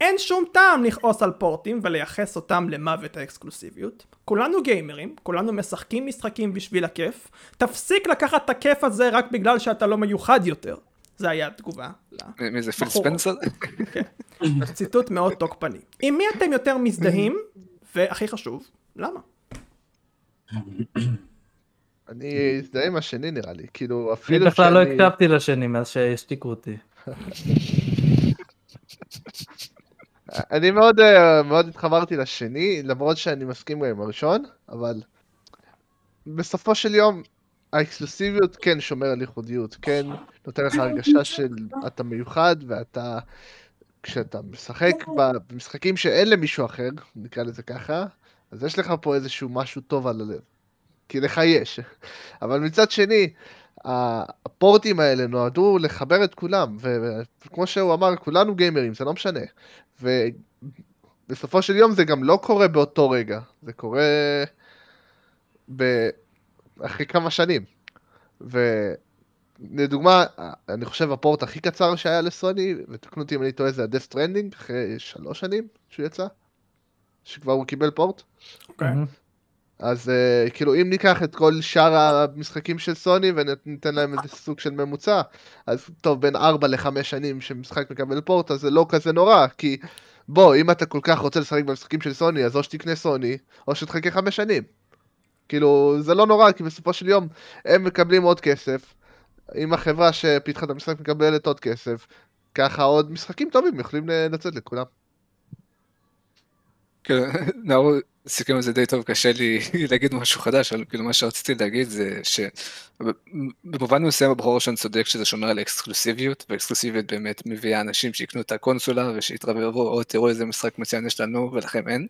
אין שום טעם לכעוס על פורטים ולייחס אותם למוות האקסקלוסיביות. כולנו גיימרים, כולנו משחקים משחקים בשביל הכיף. תפסיק לקחת את הכיף הזה רק בגלל שאתה לא מיוחד יותר. זה היה התגובה. מי זה פיל ספנסר? כן. ציטוט מאוד תוקפני. עם מי אתם יותר מזדהים, והכי חשוב, למה? אני אזדהה עם השני נראה לי, כאילו אפילו אני בכלל לא הקשבתי לשני מאז שהשתיקו אותי. [laughs] אני מאוד אה, מאוד התחברתי לשני, למרות שאני מסכים עם הראשון, אבל בסופו של יום האקסקלוסיביות כן שומר על ייחודיות, כן נותן לך הרגשה של אתה מיוחד ואתה, כשאתה משחק במשחקים שאין למישהו אחר, נקרא לזה ככה, אז יש לך פה איזשהו משהו טוב על הלב. כי לך יש. אבל מצד שני, הפורטים האלה נועדו לחבר את כולם, וכמו שהוא אמר, כולנו גיימרים, זה לא משנה. ובסופו של יום זה גם לא קורה באותו רגע, זה קורה ב... אחרי כמה שנים. ולדוגמה, אני חושב הפורט הכי קצר שהיה לסוני, ותקנו אותי אם אני טועה, זה ה-Death Stranding, אחרי שלוש שנים שהוא יצא, שכבר הוא קיבל פורט. אוקיי. Okay. אז uh, כאילו אם ניקח את כל שאר המשחקים של סוני וניתן להם איזה סוג של ממוצע, אז טוב בין 4 ל-5 שנים שמשחק מקבל פורט אז זה לא כזה נורא, כי בוא אם אתה כל כך רוצה לשחק במשחקים של סוני אז או שתקנה סוני או שתחכה 5 שנים. כאילו זה לא נורא כי בסופו של יום הם מקבלים עוד כסף, אם החברה שפיתחה את המשחק מקבלת עוד כסף, ככה עוד משחקים טובים יכולים לצאת לכולם. כן, [laughs] סיכם את זה די טוב, קשה לי [laughs] להגיד משהו חדש, אבל כאילו מה שרציתי להגיד זה שבמובן מסוים הבחור הראשון צודק שזה שומר על אקסקלוסיביות, ואקסקלוסיביות באמת מביאה אנשים שיקנו את הקונסולה ושיתרבבו, או תראו איזה משחק מצוין יש לנו ולכם אין.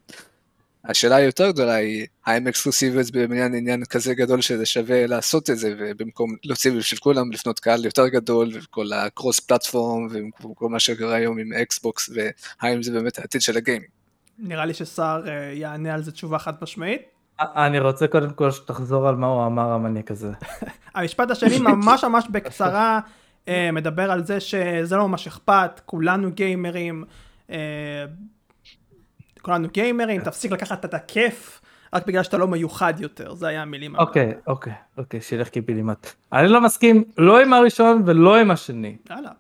השאלה היותר גדולה היא, האם אקסקלוסיביות בעניין עניין כזה גדול שזה שווה לעשות את זה, ובמקום להוציא בשביל כולם, לפנות קהל יותר גדול, וכל הקרוס פלטפורם, וכל מה שקרה היום עם אקסבוקס, והאם זה באמת העתיד של הגיימינג. נראה לי שסער uh, יענה על זה תשובה חד משמעית. אני רוצה קודם כל שתחזור על מה הוא אמר המניאק הזה. [laughs] המשפט השני [laughs] ממש ממש בקצרה uh, מדבר על זה שזה לא ממש אכפת, כולנו גיימרים, כולנו גיימרים, תפסיק לקחת את הכיף. רק בגלל שאתה לא מיוחד יותר, זה היה המילים. אוקיי, אוקיי, אוקיי, שילך קיבינימט. אני לא מסכים לא עם הראשון ולא עם השני. יאללה.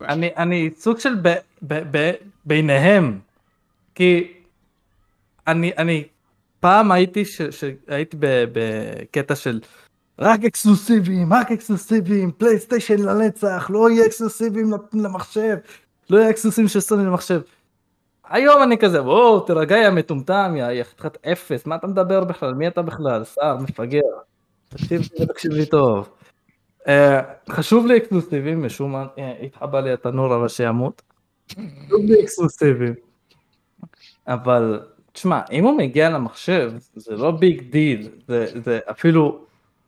אני, אני סוג של ב, ב, ב, ביניהם. כי אני, אני פעם הייתי, ש, שהייתי בקטע של רק אקסקלוסיביים, רק אקסקלוסיביים, פלייסטיישן לנצח, לא יהיה אקסקלוסיביים למחשב, לא יהיה אקסקלוסיביים של סוני למחשב. היום אני כזה, בואו תרגע יא מטומטם, יא חתיכת אפס, מה אתה מדבר בכלל, מי אתה בכלל, שר, מפגר. תקשיב, תקשיב לי טוב. אה, חשוב לי אקסקלוסיביים, משום מה אה, התחבא לי התנור אבל שימות. חשוב לי אקסקלוסיביים. אבל תשמע אם הוא מגיע למחשב זה לא big deal זה, זה אפילו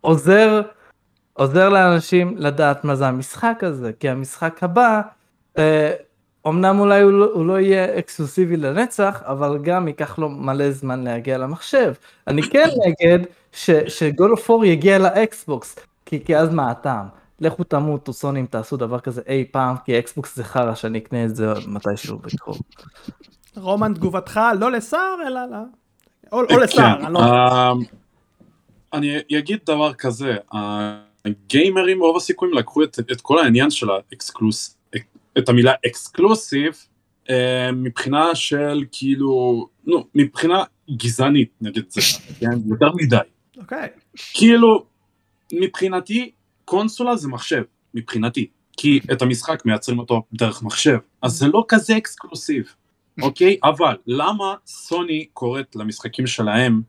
עוזר עוזר לאנשים לדעת מה זה המשחק הזה כי המשחק הבא אה, אמנם אולי הוא לא, הוא לא יהיה אקסקלוסיבי לנצח אבל גם ייקח לו מלא זמן להגיע למחשב אני כן נגד ש God of War יגיע לאקסבוקס כי, כי אז מה הטעם לכו תמותו סוני אם תעשו דבר כזה אי פעם כי אקסבוקס זה חרא שאני אקנה את זה מתישהו בקרוב. רומן, תגובתך לא לסער, אלא ל... או, או לסער, כן, אני לא... אה, אני אגיד דבר כזה, הגיימרים רוב הסיכויים לקחו את, את כל העניין של האקסקלוס... את המילה exclusive אה, מבחינה של כאילו, נו, מבחינה גזענית נגיד זה, [laughs] כן, יותר מדי. אוקיי. אוקיי. כאילו, מבחינתי קונסולה זה מחשב, מבחינתי. כי את המשחק מייצרים אותו דרך מחשב, אז זה לא כזה אקסקלוסיב. אוקיי? אבל למה סוני קוראת למשחקים שלהם,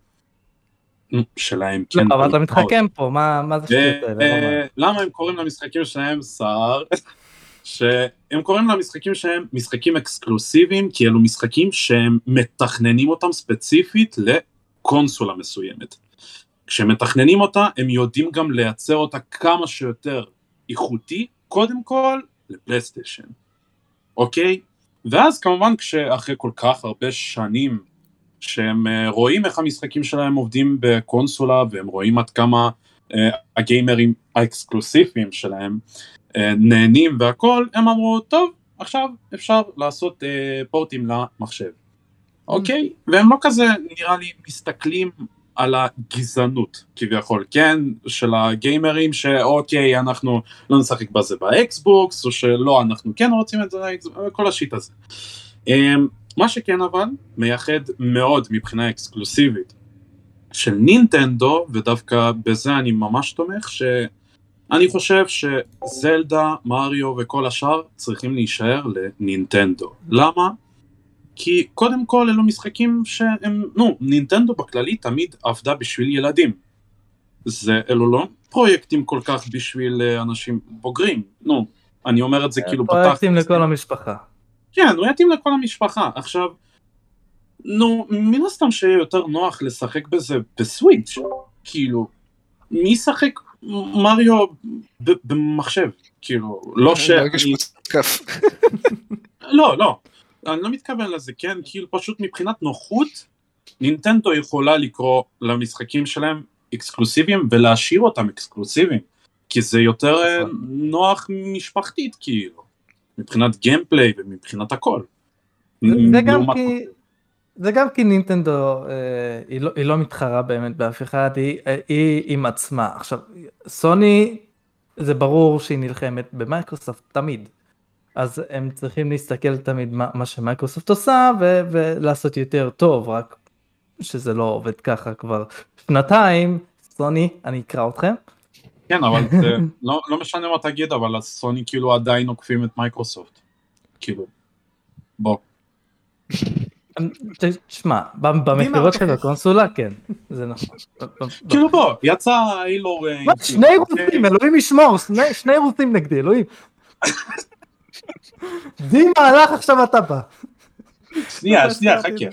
שלהם, כן. לא, אבל אתה מתחכם פה, מה זה שטויות האלה? למה הם קוראים למשחקים שלהם סער? שהם קוראים למשחקים שלהם משחקים אקסקלוסיביים, כי אלו משחקים שהם מתכננים אותם ספציפית לקונסולה מסוימת. כשהם מתכננים אותה, הם יודעים גם לייצר אותה כמה שיותר איכותי, קודם כל לפלייסטיישן, אוקיי? ואז כמובן כשאחרי כל כך הרבה שנים שהם אה, רואים איך המשחקים שלהם עובדים בקונסולה והם רואים עד כמה uh, הגיימרים האקסקלוסיביים שלהם uh, נהנים והכל, הם אמרו טוב עכשיו אפשר לעשות פורטים למחשב, אוקיי? Mm. Okay? והם לא כזה נראה לי מסתכלים על הגזענות כביכול, כן, של הגיימרים שאוקיי אנחנו לא נשחק בזה באקסבוקס או שלא אנחנו כן רוצים את זה כל ה shit הזה. אמ, מה שכן אבל מייחד מאוד מבחינה אקסקלוסיבית של נינטנדו ודווקא בזה אני ממש תומך שאני חושב שזלדה, מריו וכל השאר צריכים להישאר לנינטנדו. למה? כי קודם כל אלו משחקים שהם, נו, נינטנדו בכללי תמיד עבדה בשביל ילדים. זה, אלו לא פרויקטים כל כך בשביל אה, אנשים בוגרים, נו, אני אומר את זה כאילו בתחת. פרויקטים לכל המשפחה. כן, פרויקטים לכל המשפחה. עכשיו, נו, מן הסתם שיהיה יותר נוח לשחק בזה בסוויץ', כאילו, מי ישחק מריו במחשב? כאילו, לא ש... לא, לא. אני לא מתכוון לזה, כן? כאילו פשוט מבחינת נוחות, נינטנדו יכולה לקרוא למשחקים שלהם אקסקלוסיביים ולהשאיר אותם אקסקלוסיביים, כי זה יותר אה, נכון. נוח משפחתית כאילו, מבחינת gameplay ומבחינת הכל. זה גם כי... זה גם כי נינטנדו אה, היא, לא, היא לא מתחרה באמת באף אחד, היא, אה, היא עם עצמה. עכשיו, סוני, זה ברור שהיא נלחמת במייקרוסופט תמיד. אז הם צריכים להסתכל תמיד מה, מה שמייקרוסופט עושה ו, ולעשות יותר טוב, רק שזה לא עובד ככה כבר שנתיים, סוני, אני אקרא אתכם. כן, אבל [laughs] זה לא, לא משנה מה תגיד, אבל סוני כאילו עדיין עוקפים את מייקרוסופט. כאילו, בוא. תשמע, במכירות של הקונסולה כן, זה נכון. כאילו בוא, יצא אילו ריינג. שני רוסים, אלוהים ישמור, שני רוסים נגדי, אלוהים. דימה הלך עכשיו אתה בא. שנייה, שנייה, חכה.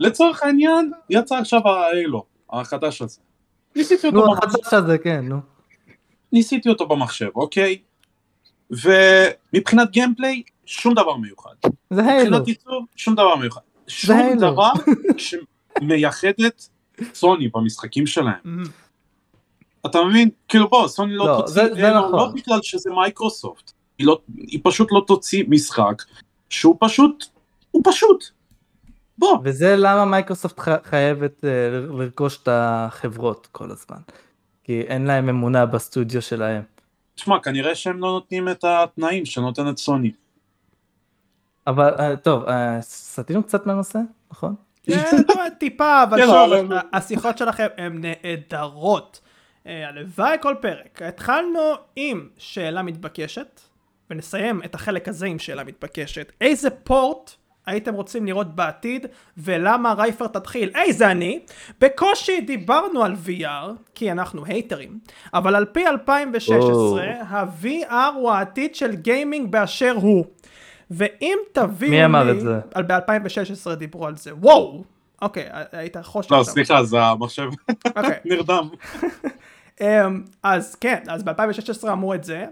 לצורך העניין, יצא עכשיו ה Halo, החדש הזה. ניסיתי אותו במחשב. נו, החדש הזה, כן, נו. ניסיתי אותו במחשב, אוקיי? ומבחינת gameplay, שום דבר מיוחד. זה Halo. מבחינת עיצוב, שום דבר מיוחד. שום דבר [laughs] שמייחד את סוני במשחקים שלהם. אתה מבין? כאילו בוא, סוני לא, לא תוציא, זה, לא, נכון. לא בגלל שזה מייקרוסופט. היא, לא, היא פשוט לא תוציא משחק שהוא פשוט, הוא פשוט. בוא. וזה למה מייקרוסופט חייבת uh, לרכוש את החברות כל הזמן. כי אין להם אמונה בסטודיו שלהם. תשמע, כנראה שהם לא נותנים את התנאים שנותנת סוני. אבל uh, טוב, uh, סטינו קצת מהנושא, נכון? כן, טיפה, אבל כן, שוב, השיחות שלכם הן נהדרות. הלוואי כל פרק. התחלנו עם שאלה מתבקשת, ונסיים את החלק הזה עם שאלה מתבקשת. איזה פורט הייתם רוצים לראות בעתיד, ולמה רייפר תתחיל? היי, זה אני. בקושי דיברנו על VR, כי אנחנו הייטרים, אבל על פי 2016, ה-VR הוא העתיד של גיימינג באשר הוא. ואם תביאו מי אמר לי... את זה? ב-2016 דיברו על זה. וואו! אוקיי, היית חושך. לא, סליחה, זה המחשב אוקיי. [laughs] נרדם. [laughs] אמ, אז כן, אז ב-2016 אמרו את זה.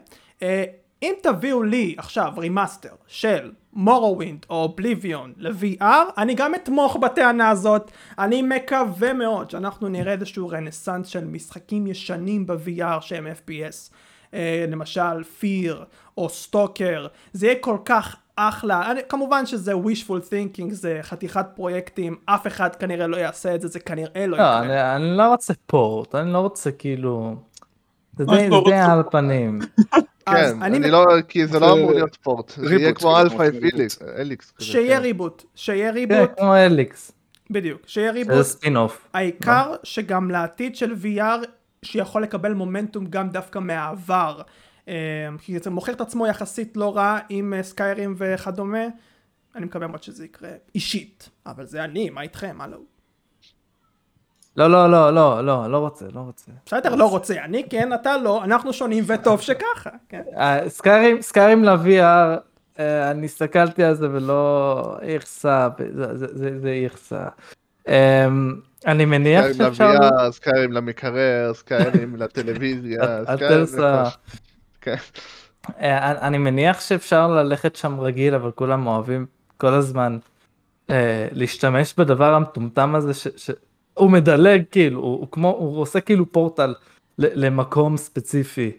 אה, אם תביאו לי עכשיו remaster של Morrowind או Oblivion ל-VR, אני גם אתמוך בטענה הזאת. אני מקווה מאוד שאנחנו נראה איזשהו רנסאנס של משחקים ישנים ב-VR שהם FPS. אה, למשל F.E.A.R או Stalker, זה יהיה כל כך אחלה, אני, כמובן שזה wishful thinking, זה חתיכת פרויקטים, אף אחד כנראה לא יעשה את זה, זה כנראה לא, לא יקרה. אני, אני לא רוצה port, אני לא רוצה כאילו, זה די, על הפנים. [laughs] כן, אני לא, כי זה לא אמור להיות port, זה יהיה כמו Half-Life Alyx. שיהיה reboot, שיהיה reboot. כן, כמו Alyx. בדיוק, שיהיה reboot. זה ספינוף. העיקר שגם לעתיד של VR, שיכול לקבל מומנטום גם דווקא מהעבר. אה, כי זה מוכר את עצמו יחסית לא רע עם אה, Skyrim וכדומה. אני מקווה מאוד שזה יקרה אישית, אבל זה אני, מה איתכם? הלו. לא, לא, לא, לא, לא, לא רוצה, לא רוצה. בסדר, לא רוצה. אני כן, אתה לא, אנחנו שונים וטוב שככה. כן. אה, סקיירים, סקיירים ל-VR, אה, אני הסתכלתי על זה ולא יחסה, זה יחסה. אמ, אני מניח שאפשר... סקיירים ל-VR, סקיירים למקרר, סקיירים לטלוויזיה, [laughs] סקיירים... כן. אה, אני מניח שאפשר ללכת שם רגיל, אבל כולם אוהבים כל הזמן להשתמש בדבר המטומטם הזה הוא מדלג כאילו, הוא, הוא כמו, הוא עושה כאילו פורטל למקום ספציפי.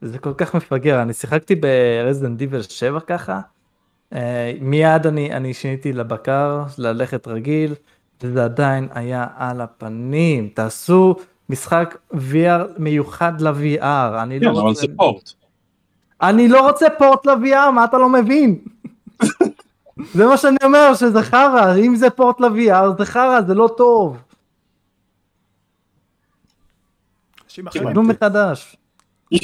זה כל כך מפגר, אני שיחקתי ברזדנט דיבל 7 ככה, uh, מיד אני, אני שיניתי לבקר, ללכת רגיל, וזה עדיין היה על הפנים, תעשו משחק VR מיוחד ל-VR, אני לא רוצה... כן, אבל זה פורט. אני לא רוצה פורט ל-VR, מה אתה לא מבין? [laughs] זה מה שאני אומר, שזה חרא, אם זה פורט ל-VR זה חרא, זה לא טוב. אנשים אחרים. תבנו מחדש. [laughs]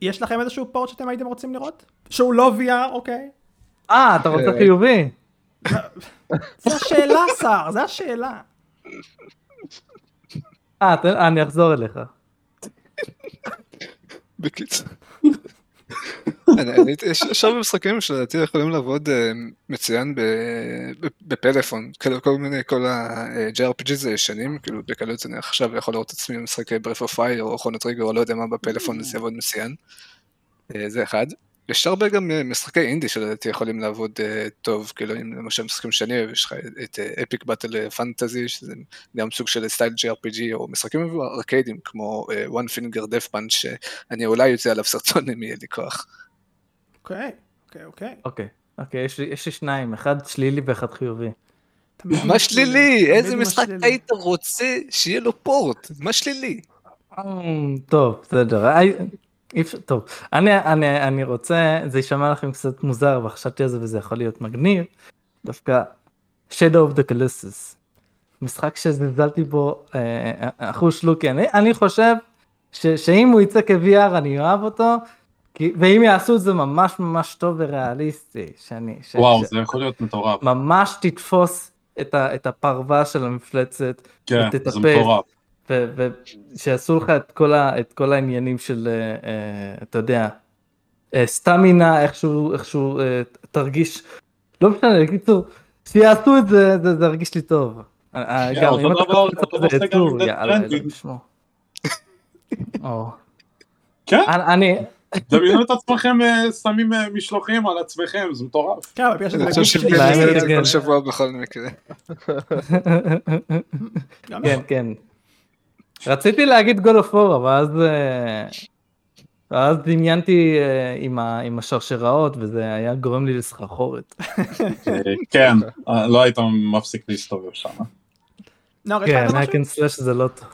יש לכם איזשהו פורט שאתם הייתם רוצים לראות? שהוא לא VR, אוקיי. אה, אתה רוצה חיובי? [laughs] זה השאלה, שר, זה השאלה. אה, אני אחזור אליך. בקיצור. יש הרבה משחקים שלדעתי יכולים לעבוד אה, מצוין בפלאפון, כל מיני, כל ה-JRPGs הישנים, כאילו בקלות אני עכשיו יכול לראות את עצמי משחק Breath of Fire או Chrono Trigger או לא יודע מה בפלאפון, זה יעבוד מצוין. אה, זה אחד. יש הרבה גם אה, משחקי אינדי שלדעתי יכולים לעבוד אה, טוב, כאילו אם למשל משחקים שאני אוהב, יש לך את Epic Battle Fantasy, שזה גם סוג של style JRPG, או משחקים ארקיידים כמו אה, One Finger Death Punch, שאני אולי יוצא עליו סרטון [laughs] אם יהיה לי כוח. אוקיי, אוקיי, אוקיי. אוקיי, אוקיי, יש לי שניים, אחד שלילי ואחד חיובי. מה שלילי? איזה משחק היית רוצה שיהיה לו פורט? מה שלילי? טוב, בסדר. אי אפשר, טוב, אני, אני, אני רוצה, זה יישמע לכם קצת מוזר וחשבתי על זה וזה יכול להיות מגניב, דווקא Shadow of the Colossus, משחק שזלזלתי בו אה, אחוז שלוקי, אני, אני חושב ש, שאם הוא יצא כ-VR אני אוהב אותו, ואם יעשו את זה ממש ממש טוב וריאליסטי, שאני... וואו, ש... זה יכול להיות מטורף. ממש תתפוס את, ה, את הפרווה של המפלצת, כן, ותטפס, זה מטורף. ושיעשו לך את כל, ה, את כל העניינים של, uh, uh, אתה יודע, uh, סטמינה, איכשהו, איכשהו uh, תרגיש, לא משנה, בקיצור, שיעשו את זה, זה, זה ירגיש לי טוב. גם אם אתה עושה גם עם כן? אני... דמיינו את עצמכם שמים משלוחים על עצמכם, זה מטורף. כן, אבל יש את זה שבאמת כל שבוע בכל מקרה. כן, כן. רציתי להגיד God of War, אבל אז... ואז דמיינתי עם השרשראות וזה היה גורם לי לסחרחורת. כן, לא היית מפסיק להסתובב שם. כן, האקן סלאש זה לא טוב.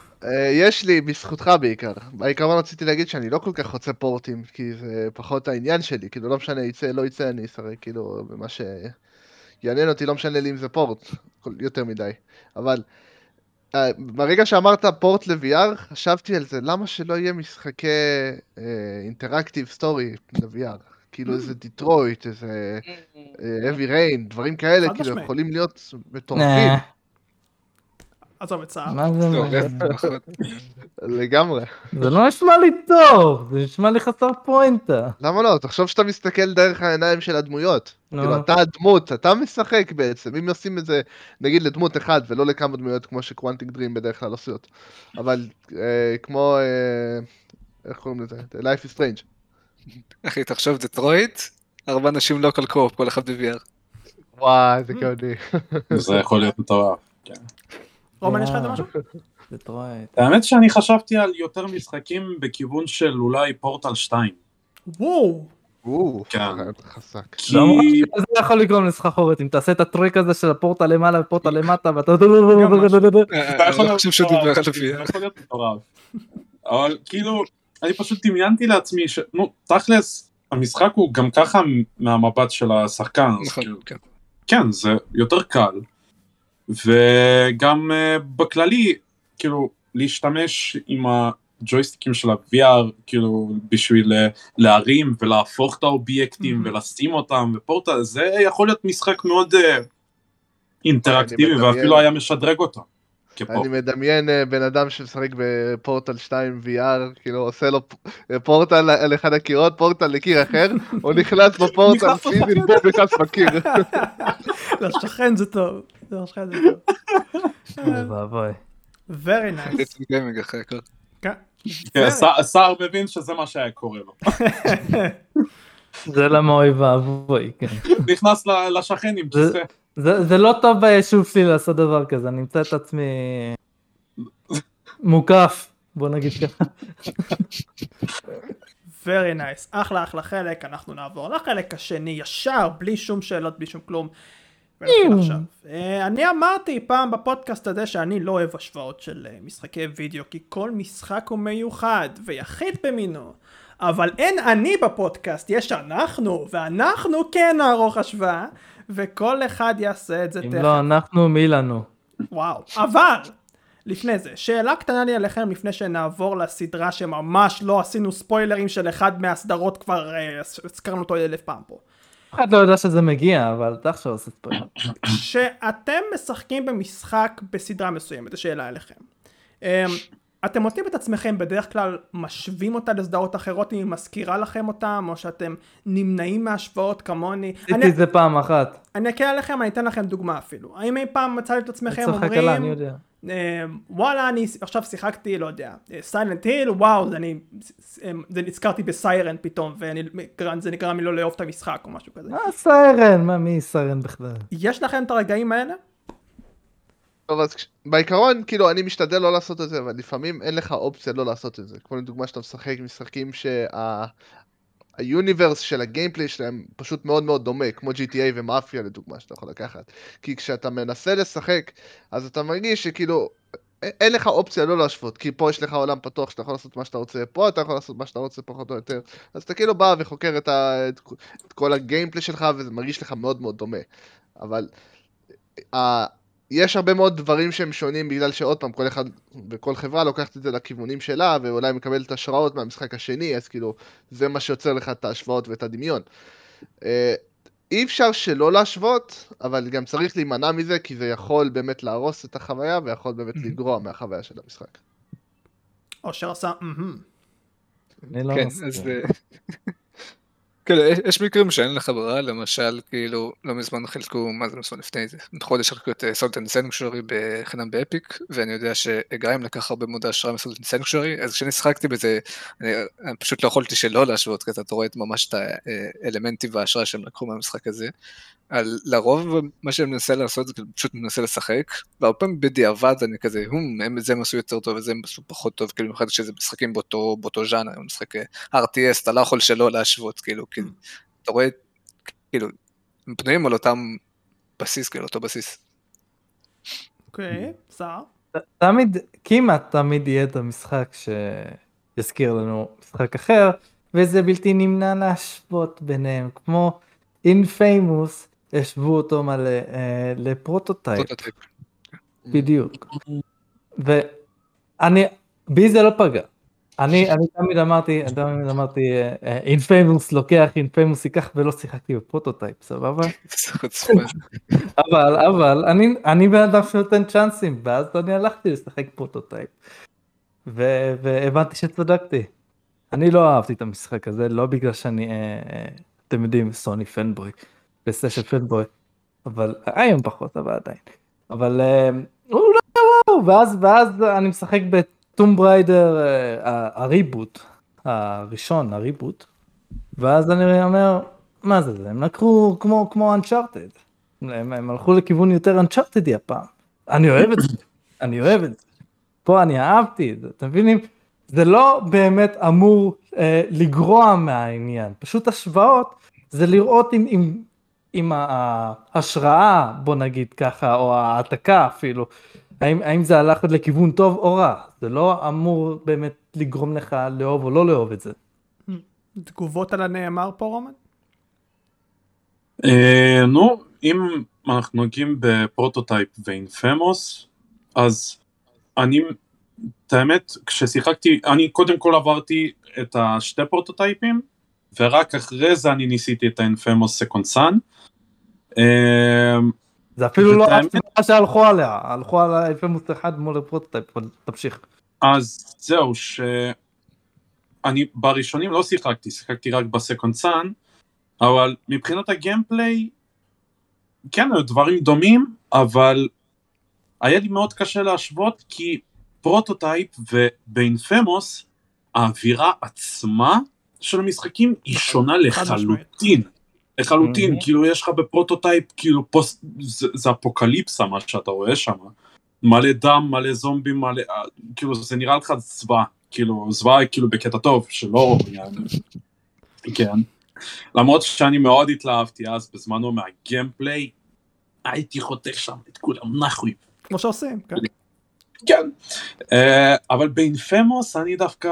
יש לי, בזכותך בעיקר. בעיקרון רציתי להגיד שאני לא כל כך רוצה פורטים, כי זה פחות העניין שלי, כאילו לא משנה, יצא, לא יצא, אני אשחק, כאילו, במה שיעניין אותי, לא משנה לי אם זה פורט, יותר מדי. אבל אה, ברגע שאמרת פורט ל-VR, חשבתי על זה, למה שלא יהיה משחקי אינטראקטיב סטורי ל-VR? כאילו איזה דיטרויט, איזה heavy rain, דברים כאלה, כאילו יכולים להיות מטורפים. עזוב את סער. מה זה? לגמרי. זה לא נשמע לי טוב, זה נשמע לי חסר פואנטה. למה לא? תחשוב שאתה מסתכל דרך העיניים של הדמויות. כאילו, אתה הדמות, אתה משחק בעצם. אם עושים את זה, נגיד לדמות אחד ולא לכמה דמויות כמו שקוונטיק דרים בדרך כלל עושות. אבל אה, כמו, אה, איך קוראים לזה? Life is Strange. אחי, תחשוב, דטרויט, ארבע אנשים לא כל קרוב, כל אחד ב-VR. וואי, זה גאוני. זה יכול להיות מטורף. כן. רומן, יש לך את משהו? [laughs] האמת שאני חשבתי על יותר משחקים בכיוון של אולי פורטל 2. וואו. כן. חזק. זה יכול לגרום לסחרחורת אם תעשה את הטריק הזה של הפורטל למעלה ופורטל למטה ואתה... [laughs] אתה יכול להיות מטורף. אבל כאילו, אני פשוט דמיינתי לעצמי ש... נו, תכלס, המשחק הוא גם ככה מהמבט של השחקן. כאילו- כן, זה יותר קל. וגם uh, בכללי, כאילו, להשתמש עם הג'ויסטיקים של ה-VR, כאילו, בשביל uh, להרים ולהפוך את האובייקטים mm-hmm. ולשים אותם, ופורטל, זה יכול להיות משחק מאוד uh, אינטראקטיבי, ואפילו היה משדרג אותו. אני מדמיין בן אדם שמשחק בפורטל 2 VR, כאילו עושה לו פורטל על אחד הקירות, פורטל לקיר אחר, הוא נכנס בפורטל פיזית, נכנס בקיר. [laughs] לשכן זה טוב. זה טוב. [laughs] ואבוי. Very nice. כן. כן סער מבין שזה מה שהיה קורה לו. [laughs] זה למה אוי ואבוי, כן. נכנס לשכן עם כיסא. זה לא טוב ביישוב שלי לעשות דבר כזה, אני אמצא את עצמי מוקף, בוא נגיד ככה. Very nice, אחלה אחלה חלק, אנחנו נעבור לחלק השני ישר, בלי שום שאלות, בלי שום כלום. אה, אני אמרתי פעם בפודקאסט הזה שאני לא אוהב השוואות של אה, משחקי וידאו כי כל משחק הוא מיוחד ויחיד במינו אבל אין אני בפודקאסט יש אנחנו ואנחנו כן נערוך השוואה וכל אחד יעשה את זה תכף. אם לא אנחנו מי לנו. וואו אבל לפני זה שאלה קטנה לי עליכם לפני שנעבור לסדרה שממש לא עשינו ספוילרים של אחד מהסדרות כבר אה, הזכרנו אותו אלף פעם פה. אף אחד לא יודע שזה מגיע, אבל אתה עכשיו עושה ספוילר. כשאתם משחקים במשחק בסדרה מסוימת, זו שאלה אליכם. אמ, אתם מוצאים את עצמכם בדרך כלל משווים אותה לסדרות אחרות אם היא מזכירה לכם אותם, או שאתם נמנעים מהשוואות כמוני. עשיתי את זה פעם אחת. אני אקל עליכם, אני אתן לכם דוגמה אפילו. האם אי פעם מצאתם את עצמכם אומרים... אה, וואלה אני עכשיו שיחקתי לא יודע סיילנט היל וואו אני זה נזכרתי בסיירן פתאום וזה נקרא לי לא לאהוב את המשחק או משהו כזה. מה סיירן? מה מי סיירן בכלל? יש לכם את הרגעים האלה? טוב אז בעיקרון כאילו אני משתדל לא לעשות את זה אבל לפעמים אין לך אופציה לא לעשות את זה כמו לדוגמה שאתה משחק משחקים שה... היוניברס של הגיימפליי שלהם פשוט מאוד מאוד דומה, כמו GTA ומאפיה לדוגמה שאתה יכול לקחת. כי כשאתה מנסה לשחק, אז אתה מרגיש שכאילו, אין לך אופציה לא להשוות, כי פה יש לך עולם פתוח שאתה יכול לעשות מה שאתה רוצה, פה אתה יכול לעשות מה שאתה רוצה פחות או יותר. אז אתה כאילו בא וחוקר את, ה... את כל הגיימפליי שלך, וזה מרגיש לך מאוד מאוד דומה. אבל יש הרבה מאוד דברים שהם שונים בגלל שעוד פעם כל אחד וכל חברה לוקחת את זה לכיוונים שלה ואולי מקבלת השראות מהמשחק השני אז כאילו זה מה שיוצר לך את ההשוואות ואת הדמיון. אה, אי אפשר שלא להשוות אבל גם צריך להימנע מזה כי זה יכול באמת להרוס את החוויה ויכול באמת לגרוע מהחוויה של המשחק. אושר עשה לא כן, אז כאילו, יש מקרים שאין לך ברירה, למשל, כאילו, לא מזמן חילקו, מה זה מזמן לפני זה, חודש חילקו את סולטן סנקשורי בחינם באפיק, ואני יודע שגריים לקח הרבה מאוד השראה מסולטן סנקשורי, אז כשאני שחקתי בזה, אני, אני פשוט לא יכולתי שלא להשוות, כי אתה רואה את ממש את האלמנטים וההשראה שהם לקחו מהמשחק הזה. על לרוב מה שאני מנסה לעשות זה פשוט מנסה לשחק, והרבה פעמים בדיעבד אני כזה, הום, הם זה הם עשו יותר טוב וזה הם עשו פחות טוב, כאילו במיוחד שזה משחקים באותו, באותו ז'אנר, משחק אה, RTS, אתה לא יכול שלא להשוות, כאילו, כאילו, אתה רואה, כאילו, הם בנויים על אותם בסיס, כאילו, אותו בסיס. אוקיי, סער? תמיד, כמעט תמיד יהיה את המשחק שיזכיר לנו משחק אחר, וזה בלתי נמנע להשוות ביניהם, כמו Infamous, השוו אותו מלא אה, ל Prototype. בדיוק. ואני, בי זה לא פגע. אני, [laughs] אני תמיד אמרתי, אני תמיד אמרתי, Infamous לוקח, Infamous ייקח ולא שיחקתי ב Prototype, [laughs] סבבה? אבל, אבל, אני, אני בן אדם שנותן צ'אנסים, ואז אני הלכתי לשחק Prototype. והבנתי שצדקתי. אני לא אהבתי את המשחק הזה, לא בגלל שאני, אה, אה, אתם יודעים, סוני fanboy. פלייסטיישן fanboy, אבל היום פחות אבל עדיין, אבל אה, הוא לא וואו, ואז ואז אני משחק בטום בריידר אה, הריבוט הראשון הריבוט, ואז אני אומר מה זה זה הם לקחו כמו כמו אנצ'ארטד, הם הלכו לכיוון יותר אנצ'ארטדי הפעם, אני אוהב את זה, אני אוהב את זה, פה אני אהבתי את זה, אתם מבינים? זה לא באמת אמור אה, לגרוע מהעניין, פשוט השוואות זה לראות אם, אם עם ההשראה, בוא נגיד ככה, או העתקה אפילו, האם, האם זה הלך לכיוון טוב או רע, זה לא אמור באמת לגרום לך לאהוב או לא לאהוב את זה. תגובות על הנאמר פה רומן? אה, נו, אם אנחנו נוגעים ב Prototype ו Infamous, אז אני, את האמת, כששיחקתי, אני קודם כל עברתי את השתי פרוטוטייפים, ורק אחרי זה אני ניסיתי את ה Infamous Second Son. אמ, זה אפילו לא מה שהלכו עליה, הלכו על אחד מול ה Prototype, תמשיך. אז זהו, שאני בראשונים לא שיחקתי, שיחקתי רק ב Second Son, אבל מבחינת ה gameplay, כן, היו דברים דומים, אבל היה לי מאוד קשה להשוות, כי Prototype וב Infamous, האווירה עצמה של המשחקים היא שונה לחלוטין. לחלוטין, כאילו יש לך ב Prototype, כאילו פוסט, זה, זה אפוקליפסה מה שאתה רואה שם. מלא דם, מלא זומבים, מלא, אה, כאילו זה נראה לך זוועה, כאילו זוועה כאילו בקטע טוב, שלא, כן. למרות שאני מאוד התלהבתי אז בזמנו מה gameplay, הייתי חותך שם את כולם נחוי. כמו שעושים, כן. כן, אה, אבל באינפמוס אני דווקא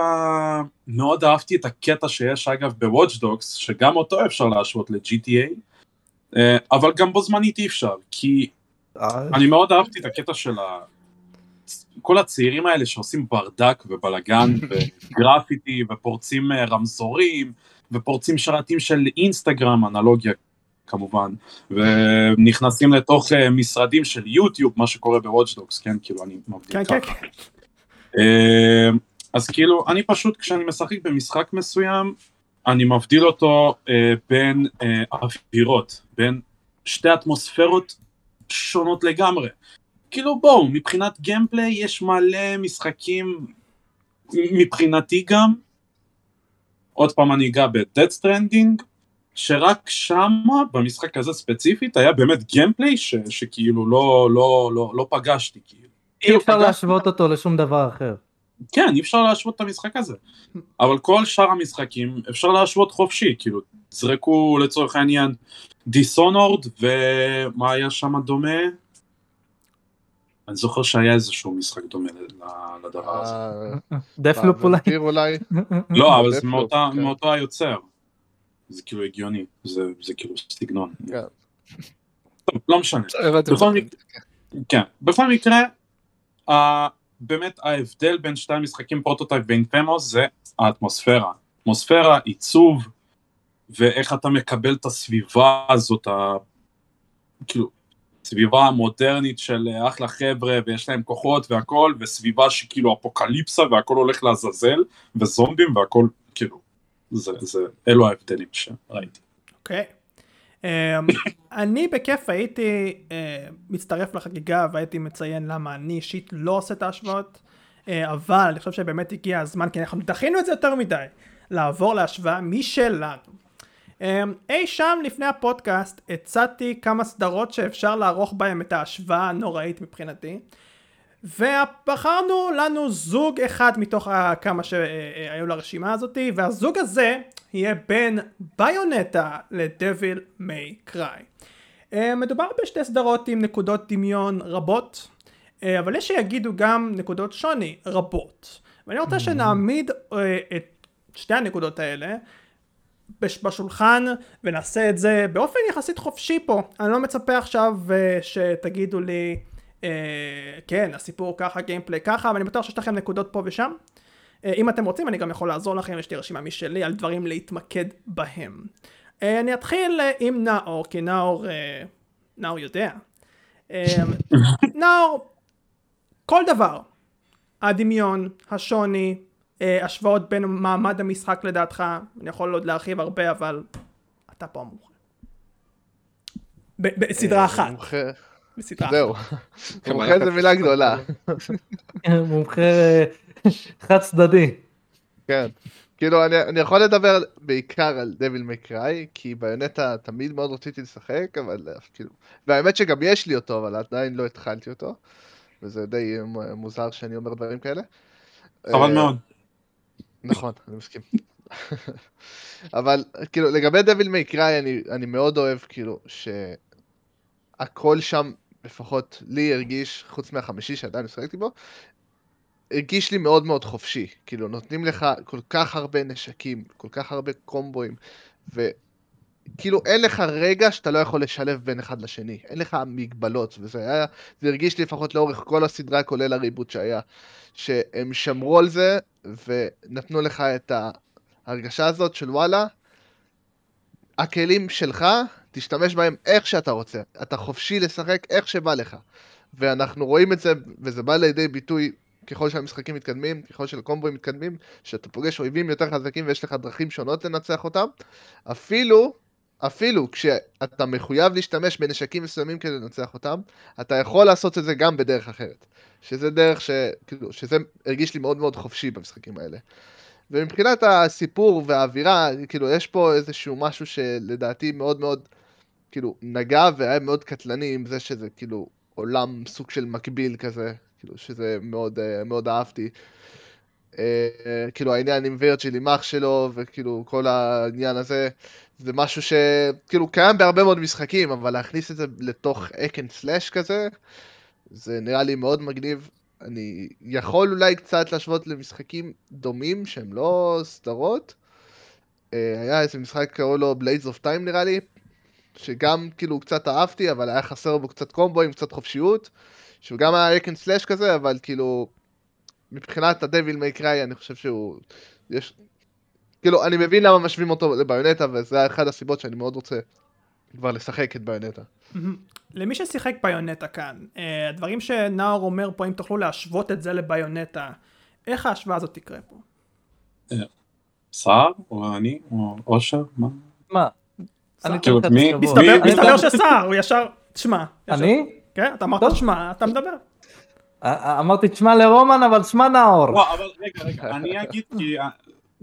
מאוד אהבתי את הקטע שיש אגב בוואץ' דוקס, שגם אותו אפשר להשוות ל-GTA, אה, אבל גם בו זמנית אי אפשר, כי אה. אני מאוד אהבתי את הקטע של ה... כל הצעירים האלה שעושים ברדק ובלאגן [laughs] וגרפיטי ופורצים רמזורים ופורצים שרתים של אינסטגרם, אנלוגיה כמובן, ונכנסים לתוך אה, משרדים של יוטיוב, מה שקורה בוואטשדוקס, כן, כאילו אני מבדיל כן, ככה. כן, כן. אה, אז כאילו, אני פשוט, כשאני משחק במשחק מסוים, אני מבדיל אותו אה, בין אה, אווירות, בין שתי אטמוספירות שונות לגמרי. כאילו בואו, מבחינת גיימפליי יש מלא משחקים, מבחינתי גם, עוד פעם אני אגע ב-Dead Stranding, שרק שמה, במשחק הזה ספציפית, היה באמת גיימפליי ש, שכאילו לא, לא, לא, לא פגשתי, כאילו. אי אפשר פגש... להשוות אותו לשום דבר אחר. כן, אי אפשר להשוות את המשחק הזה. אבל כל שאר המשחקים אפשר להשוות חופשי, כאילו, זרקו לצורך העניין דיסונורד, ומה היה שם דומה? אני זוכר שהיה איזשהו משחק דומה לדבר הזה. דפלופ אולי? לא, אבל זה מאותו היוצר. זה כאילו הגיוני, זה, זה כאילו סגנון. כן. טוב, לא משנה. בכל מקרה, כן, בכל מקרה, אה, באמת ההבדל בין שתי המשחקים Prototype ו Infamous זה האטמוספירה. אטמוספירה, עיצוב, ואיך אתה מקבל את הסביבה הזאת, ה... כאילו, סביבה מודרנית של אחלה חבר'ה ויש להם כוחות והכל, וסביבה שכאילו אפוקליפסה והכל הולך לעזאזל, וזומבים והכל, זה, זה, אלו ההבדלים שראיתי. אוקיי. Okay. [laughs] Um, אני בכיף הייתי uh, מצטרף לחגיגה והייתי מציין למה אני אישית לא עושה את ההשוואות, uh, אבל אני חושב שבאמת הגיע הזמן, כי אנחנו דחינו את זה יותר מדי, לעבור להשוואה משלנו. Um, אי שם לפני הפודקאסט הצעתי כמה סדרות שאפשר לערוך בהם את ההשוואה הנוראית מבחינתי. ובחרנו לנו זוג אחד מתוך כמה שהיו לרשימה הזאתי והזוג הזה יהיה בין ביונטה לדביל מיי קריי. מדובר בשתי סדרות עם נקודות דמיון רבות אה, אבל יש שיגידו גם נקודות שוני רבות ואני רוצה mm-hmm. שנעמיד אה, את שתי הנקודות האלה בשולחן ונעשה את זה באופן יחסית חופשי פה אני לא מצפה עכשיו אה, שתגידו לי כן, הסיפור ככה, גיימפליי ככה, ואני בטוח שיש לכם נקודות פה ושם. אה, אם אתם רוצים, אני גם יכול לעזור לכם, יש לי רשימה משלי על דברים להתמקד בהם. אה, אני אתחיל אה, עם נאור, כי נאור, אה, נאור יודע. אה, [laughs] נאור, כל דבר, הדמיון, השוני, אה, השוואות בין מעמד המשחק לדעתך, אני יכול עוד להרחיב הרבה, אבל אתה פה המומחה. בסדרה אחת. בסדרה. זהו, [laughs] מומחה זה מילה גדולה. מומחה אה, חד צדדי. כן. כאילו אני, אני יכול לדבר בעיקר על דביל מקראי, כי ביונטה תמיד מאוד רציתי לשחק, אבל אה, כאילו, והאמת שגם יש לי אותו, אבל עדיין לא התחלתי אותו, וזה די מוזר שאני אומר דברים כאלה. חבל אה, מאוד. נכון, אני מסכים. [laughs] אבל כאילו לגבי דביל מקראי אני, אני מאוד אוהב כאילו ש... הכל שם, לפחות לי הרגיש, חוץ מהחמישי שעדיין משחקתי בו, הרגיש לי מאוד מאוד חופשי. כאילו, נותנים לך כל כך הרבה נשקים, כל כך הרבה קומבואים, וכאילו אין לך רגע שאתה לא יכול לשלב בין אחד לשני. אין לך מגבלות, וזה היה, זה הרגיש לי לפחות לאורך כל הסדרה, כולל הריבוט שהיה, שהם שמרו על זה, ונתנו לך את ההרגשה הזאת של וואלה, הכלים שלך, תשתמש בהם איך שאתה רוצה. אתה חופשי לשחק איך שבא לך. ואנחנו רואים את זה, וזה בא לידי ביטוי ככל שהמשחקים מתקדמים, ככל שלקומבואים מתקדמים, שאתה פוגש אויבים יותר חזקים ויש לך דרכים שונות לנצח אותם. אפילו, אפילו כשאתה מחויב להשתמש בנשקים מסוימים כדי לנצח אותם, אתה יכול לעשות את זה גם בדרך אחרת. שזה דרך ש... כאילו, שזה הרגיש לי מאוד מאוד חופשי במשחקים האלה. ומבחינת הסיפור והאווירה, כאילו, יש פה איזשהו משהו שלדעתי מאוד מאוד, כאילו, נגע והיה מאוד קטלני עם זה שזה כאילו עולם סוג של מקביל כזה, כאילו, שזה מאוד, אה, מאוד אהבתי. אה, כאילו העניין עם וירג'יל עם אח שלו וכאילו כל העניין הזה זה משהו שכאילו קיים בהרבה מאוד משחקים אבל להכניס את זה לתוך hack and slash כזה זה נראה לי מאוד מגניב אני יכול אולי קצת להשוות למשחקים דומים שהם לא סדרות. אה, היה איזה משחק קראו לו Blades of Time נראה לי, שגם כאילו קצת אהבתי, אבל היה חסר בו קצת קומבואים, קצת חופשיות, שגם היה אקן סלאש כזה, אבל כאילו, מבחינת הדביל קריי אני חושב שהוא, יש, כאילו, אני מבין למה משווים אותו לביונטה, וזה אחד הסיבות שאני מאוד רוצה כבר לשחק את ביונטה. למי ששיחק ביונטה כאן, אה, הדברים שנאור אומר פה, אם תוכלו להשוות את זה לביונטה, איך ההשוואה הזאת תקרה פה? אה, סער? או אני? או אושר? מה? מה? מסתבר שסער, הוא ישר, תשמע. אני? כן, אתה אמרת תשמע, אתה מדבר. אמרתי תשמע לרומן, אבל תשמע נאור. לא, אבל רגע, רגע, אני [laughs] אגיד כי...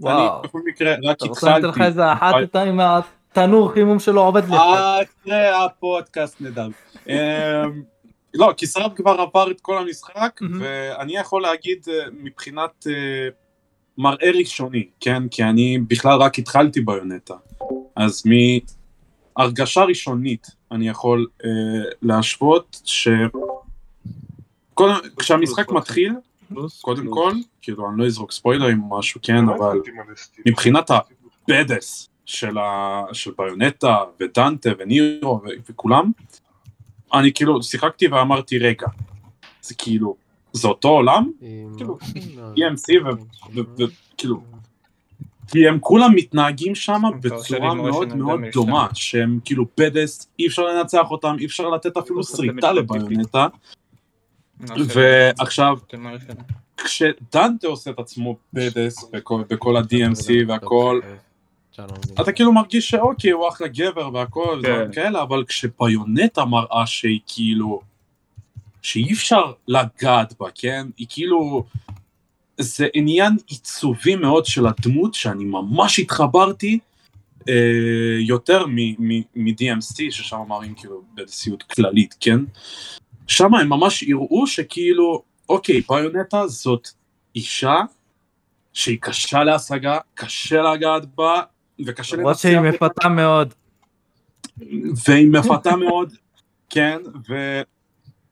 אני בכל מקרה רק התחלתי. אתה רוצה לתת לך איזה אחת עם תנור חימום שלו עובד לך. אחרי הפודקאסט נדב. אמ, לא, כי סאב כבר עבר את כל המשחק, ואני יכול להגיד אה, מבחינת אה, מראה ראשוני, כן? כי אני בכלל רק התחלתי ביונטה. אז מהרגשה ראשונית אני יכול אה, להשוות ש... כשהמשחק מתחיל, קודם כל, כאילו אני לא אזרוק ספוילרים או משהו, כן, אבל מבחינת הבדס של, ה... של ביונטה ודנטה ונירו ו... וכולם, אני כאילו שיחקתי ואמרתי רגע, זה כאילו, זה אותו עולם? כאילו, EMC וכאילו, כי הם כולם מתנהגים שם בצורה מאוד מאוד דומה, שהם כאילו בדס, אי אפשר לנצח אותם, אי אפשר לתת אפילו שריטה לביונטה, ועכשיו, כשדנטה עושה את עצמו בדס בכל ה-DMC והכל, אתה כאילו מרגיש שאוקיי, הוא אחלה גבר והכל, ודברים כאלה, אבל כשביונטה מראה שהיא כאילו, שאי אפשר לגעת בה, כן? היא כאילו, זה עניין עיצובי מאוד של הדמות, שאני ממש התחברתי אה, יותר מ-DMC, ששם מראים כאילו בנשיאות כללית, כן? שם הם ממש יראו שכאילו, אוקיי, ביונטה זאת אישה שהיא קשה להשגה, קשה לגעת בה, וקשה לנצח. למרות שהיא מפתה מאוד. והיא מפתה מאוד, כן,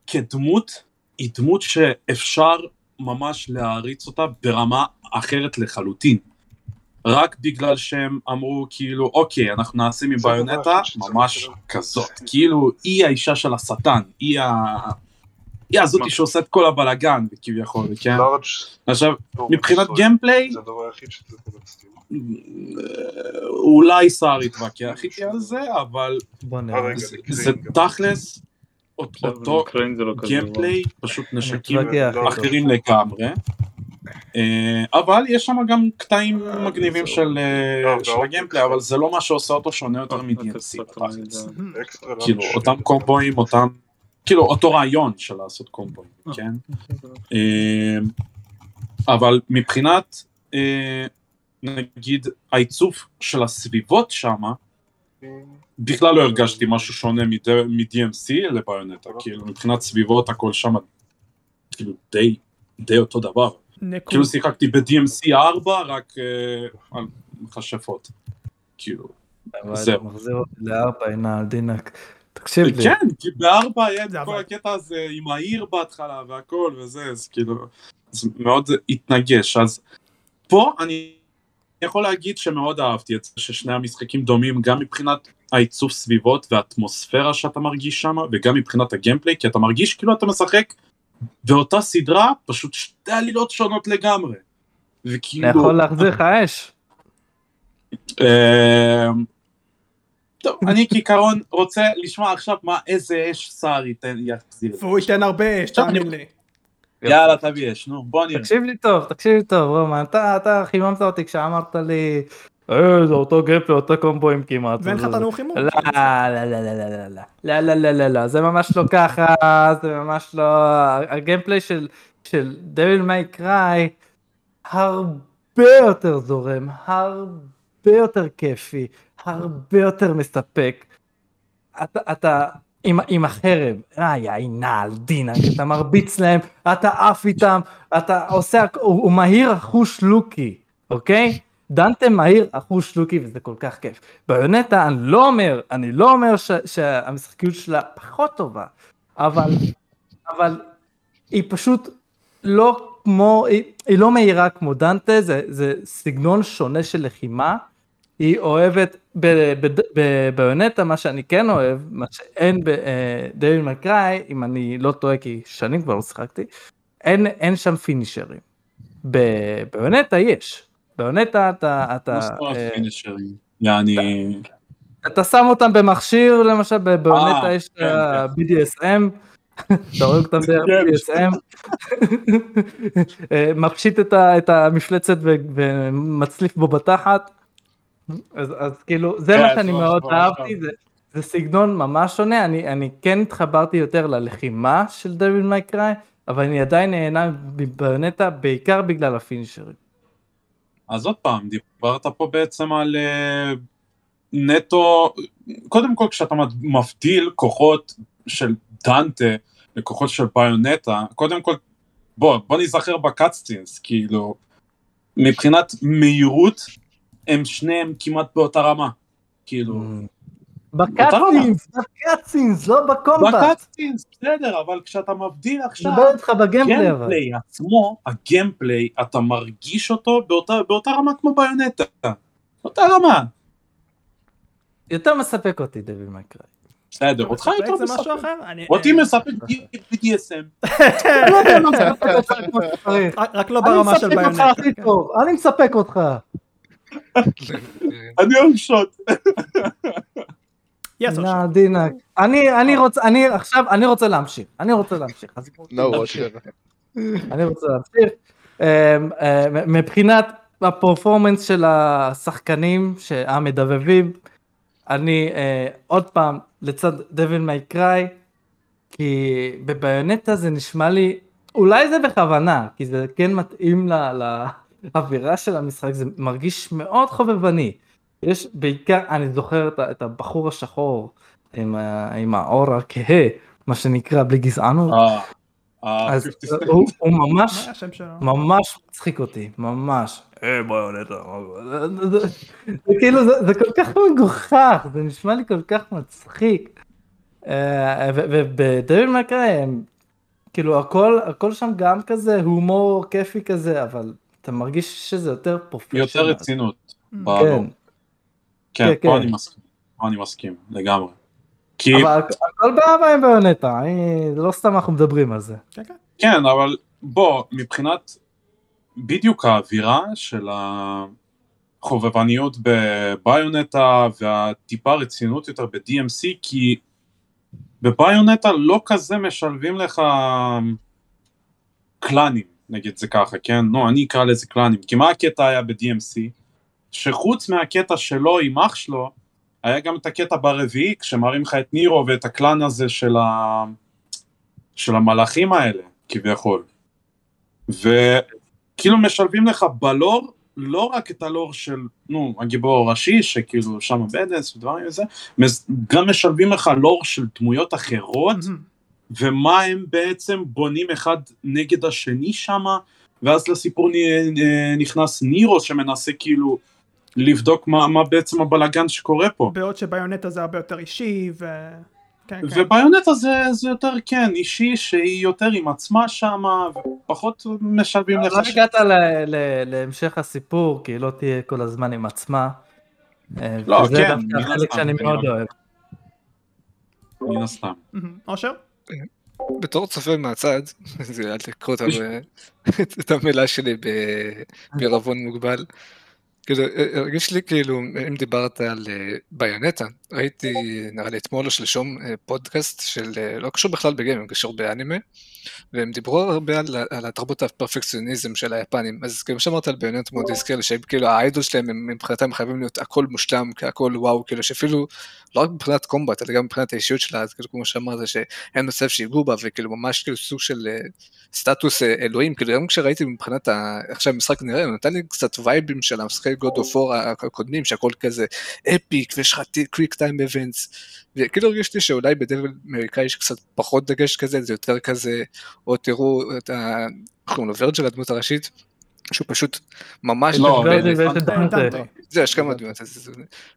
וכדמות, היא דמות שאפשר ממש להעריץ אותה ברמה אחרת לחלוטין. רק בגלל שהם אמרו כאילו אוקיי אנחנו נעשה מביונטה ממש כזאת. כאילו היא האישה של השטן היא ה... היא הזאתי שעושה את כל הבלאגן כביכול כן? עכשיו מבחינת גיימפליי אולי סער יתווכח איתי על זה אבל זה תכלס אותו גיימפליי פשוט נשקים אחרים לגמרי. אה, אבל יש שם גם קטעים מגניבים של הגיימפליי אבל זה לא מה שעושה אותו שונה יותר מ-DMC כאילו אותם קומבואים אותם כאילו אותו רעיון של לעשות קומבואים כן? אה, אבל מבחינת אה, נגיד העיצוב של הסביבות שמה בכלל לא הרגשתי משהו שונה מ-DMC לביונטה כאילו מבחינת סביבות הכל שם כאילו די די אותו דבר נקוד. כאילו שיחקתי ב-DMC 4 רק uh, על מכשפות. כאילו, זהו. מחזיר אותי לארבע, הנה דינק. תקשיב לי. כן, כי בארבע היה את כל הקטע הזה עם העיר בהתחלה והכל וזה, אז כאילו, זה מאוד התנגש. אז פה אני יכול להגיד שמאוד אהבתי את זה ששני המשחקים דומים גם מבחינת העיצוב סביבות והאטמוספירה שאתה מרגיש שם וגם מבחינת הגיימפליי כי אתה מרגיש כאילו אתה משחק באותה סדרה, פשוט שתי עלילות שונות לגמרי. וכאילו... אתה יכול להחזיר לך אש. אמ, טוב, אני כעיקרון רוצה לשמוע עכשיו מה איזה אש סער ייתן, יחזיר. והוא ייתן הרבה אש, תאמין לי. יאללה תביא אש, נו בוא נראה. תקשיב לי טוב, תקשיב לי טוב, רומן, אתה חיממת אותי כשאמרת לי אה, זה אותו גיימפלי, אותו קומבואים כמעט. ואין לך תנור חימום. לא, לא, לא, לא, לא, לא, לא, לא, לא, לא, לא, זה ממש לא ככה, זה ממש לא, הגיימפליי של, של דביל מיי קריי, הרבה יותר זורם, הרבה יותר כיפי, הרבה יותר מספק. אתה, אתה, עם, עם החרב, איי, עינל, דינק, אתה מרביץ להם, אתה עף איתם, אתה עושה, הוא, הוא מהיר החוש לוקי, אוקיי? דנתם מהיר אחוש שלוקי וזה כל כך כיף. ביונטה אני לא אומר, אני לא אומר ש, שהמשחקיות שלה פחות טובה, אבל, אבל היא פשוט לא כמו, היא, היא לא מהירה כמו דנטה, זה, זה סגנון שונה של לחימה. היא אוהבת, בביונטה מה שאני כן אוהב, מה שאין בדייל מקראי, אם אני לא טועה כי שנים כבר לא שיחקתי, אין, אין שם פינישרים. בביונטה יש, באונטה אתה... אתה אה, יעני... אתה שם אותם במכשיר למשל, באונטה אה, יש כן, כן. BDSM, אתה רואה אותם ב-BDSM, אה, מפשיט את המפלצת ומצליף בו בתחת, אז כאילו זה מה כן, שאני מאוד אהבתי, זה סגנון ממש שונה, אני כן התחברתי יותר ללחימה של דביל מייקראי, אבל אני עדיין נהנה בביונטה בעיקר בגלל הפינישרים. אז עוד פעם, דיברת פה בעצם על uh, נטו, קודם כל כשאתה מבדיל כוחות של דנטה לכוחות של ביונטה, קודם כל, בוא, בוא נזכר ב cutscenes, כאילו, מבחינת מהירות, הם שניהם כמעט באותה רמה, כאילו, mm. בקאטסינס, בקאטסינס, לא בקומבט. בקאטסינס, בסדר, אבל כשאתה מבדיל עכשיו, מדבר איתך ב gameplay אבל. ה gameplay עצמו, ה gameplay, אתה מרגיש אותו באותה, באותה רמה כמו ביונטה. אותה רמה. יותר מספק אותי דביל מקראי. בסדר, אותך יותר זה משהו מספק. אחר? אני- אותי מספק BDSM. [laughs] לא. רק- לא ברמה של מספק אותך ביונטה. הכי כן. טוב, אני מספק אותך. [laughs] אני אוהב שוט. [laughs] Yes, אושר. נה דינק. אני אני רוצה אני עכשיו אני רוצה להמשיך אני רוצה להמשיך. אני רוצה להמשיך. אה, אה, מבחינת הפרפורמנס של השחקנים המדבבים, אני אה, עוד פעם לצד דביל מיי קריי, כי בביונטה זה נשמע לי, אולי זה בכוונה, כי זה כן מתאים לאווירה של המשחק, זה מרגיש מאוד חובבני. יש בעיקר, אני זוכר את, הבחור השחור עם, עם האור הכהה, מה שנקרא, בלי גזענות. אה, אה, אז 50 Cent. הוא, הוא ממש? ממש מצחיק אותי, ממש. אה. זה- כאילו, זה- זה כל כך מגוחך, זה נשמע לי כל כך מצחיק. ובדביל מקראי הם, כאילו הכל, הכל שם גם כזה הומור כיפי כזה, אבל אתה מרגיש שזה יותר פרופשיונל. יותר רצינות. Mm. כן, כן, כן, פה כן. אני מסכים. פה אני מסכים, לגמרי. כי, אבל הכל באהבה עם ביונטה, לא סתם אנחנו מדברים על זה. כן, כן. כן, אבל בוא, מבחינת בדיוק האווירה של החובבניות בביונטה והטיפה רצינות יותר ב-DMC, כי בביונטה לא כזה משלבים לך קלאנים, נגיד זה ככה, כן? נו, אני אקרא לזה קלאנים, כי מה הקטע היה ב-DMC? שחוץ מהקטע שלו עם אח שלו, היה גם את הקטע ברביעי, כשמראים לך את נירו ואת הקלאן הזה של, ה... של המלאכים האלה, כביכול. וכאילו משלבים לך בלור, לא רק את הלור של, נו, הגיבור הראשי, שכאילו שם בדס ודברים וזה, גם משלבים לך לור של דמויות אחרות, מהמם. ומה הם בעצם בונים אחד נגד השני שמה, ואז לסיפור נ- נכנס נירו שמנסה כאילו לבדוק מה, מה בעצם הבלגן שקורה פה. בעוד שביונטה זה הרבה יותר אישי ו... כן, כן. וביונטה זה, זה יותר כן, אישי שהיא יותר עם עצמה שמה, ופחות משלבים לך. לא ש- הגעת ל- ל- להמשך הסיפור, כי היא לא תהיה כל הזמן עם עצמה. אה, לא, וזה כן, דווקא החלק הסתם, שאני אני מאוד אוהב. מן הסתם. אושר? בתור צופה מהצד, [laughs] זה אל תקחו את [laughs] המילה שלי ב- בערבון מוגבל. כאילו, הרגיש לי כאילו, אם דיברת על אה, ביונטה, ראיתי נראה לי אתמול או שלשום פודקאסט של, לא קשור בכלל בגיימינג, קשור באנימה, והם דיברו הרבה על, על התרבות הפרפקציוניזם של היפנים, אז כמו שאמרת על ביונט מאוד הזכיר לי שהם כאילו האיידול שלהם הם מבחינתם חייבים להיות הכל מושלם, הכל וואו, כאילו שאפילו לא רק מבחינת קומבט, אלא גם מבחינת האישיות שלה, אז כאילו כמו שאמרת שאין מצב שיגעו בה, וכאילו ממש כאילו סוג של אה, סטטוס אה, אלוהים, כאילו גם כשראיתי מבחינת ה... איך שהמשחק נראה, הוא נתן לי קצת וייבים של המשחקי God of War הקודמים, שהכל כזה אפיק, ויש לך קוויק טיים אבנטס, וכאילו הרגישתי שאולי בדבל אמריקאי יש קצת פחות דגש כזה, זה יותר כזה, או תראו את ה... איך קוראים לו ורג'ל הדמות הראשית, שהוא פשוט ממש... לא. זה, יש כמה דמויות,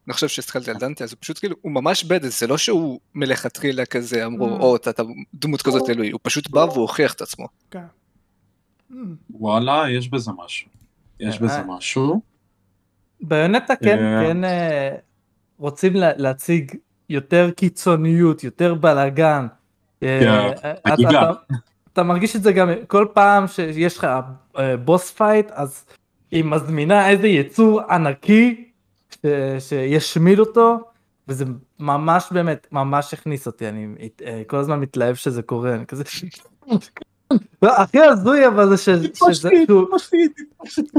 אני חושב שהסתכלתי על דנטה, אז הוא פשוט כאילו, הוא ממש בדס, זה לא שהוא מלכתחילה כזה אמרו, Mm. או, אתה דמות כזאת אלוהי, הוא פשוט בא והוא הוכיח את עצמו. כן. וואלה, יש בזה משהו. יש אה, בזה אה. משהו. ביונטה כן, אה. כן אה, רוצים לה- להציג יותר קיצוניות, יותר בלאגן. אה, כן, חגיגה. אתה- מרגיש את זה גם כל פעם שיש לך אה, boss fight, אז היא מזמינה איזה יצור ענקי ש- שישמיד אותו, וזה ממש באמת, ממש הכניס אותי, אני אה, כל הזמן מתלהב שזה קורה, אני כזה... [laughs] הכי הזוי אבל זה שזה...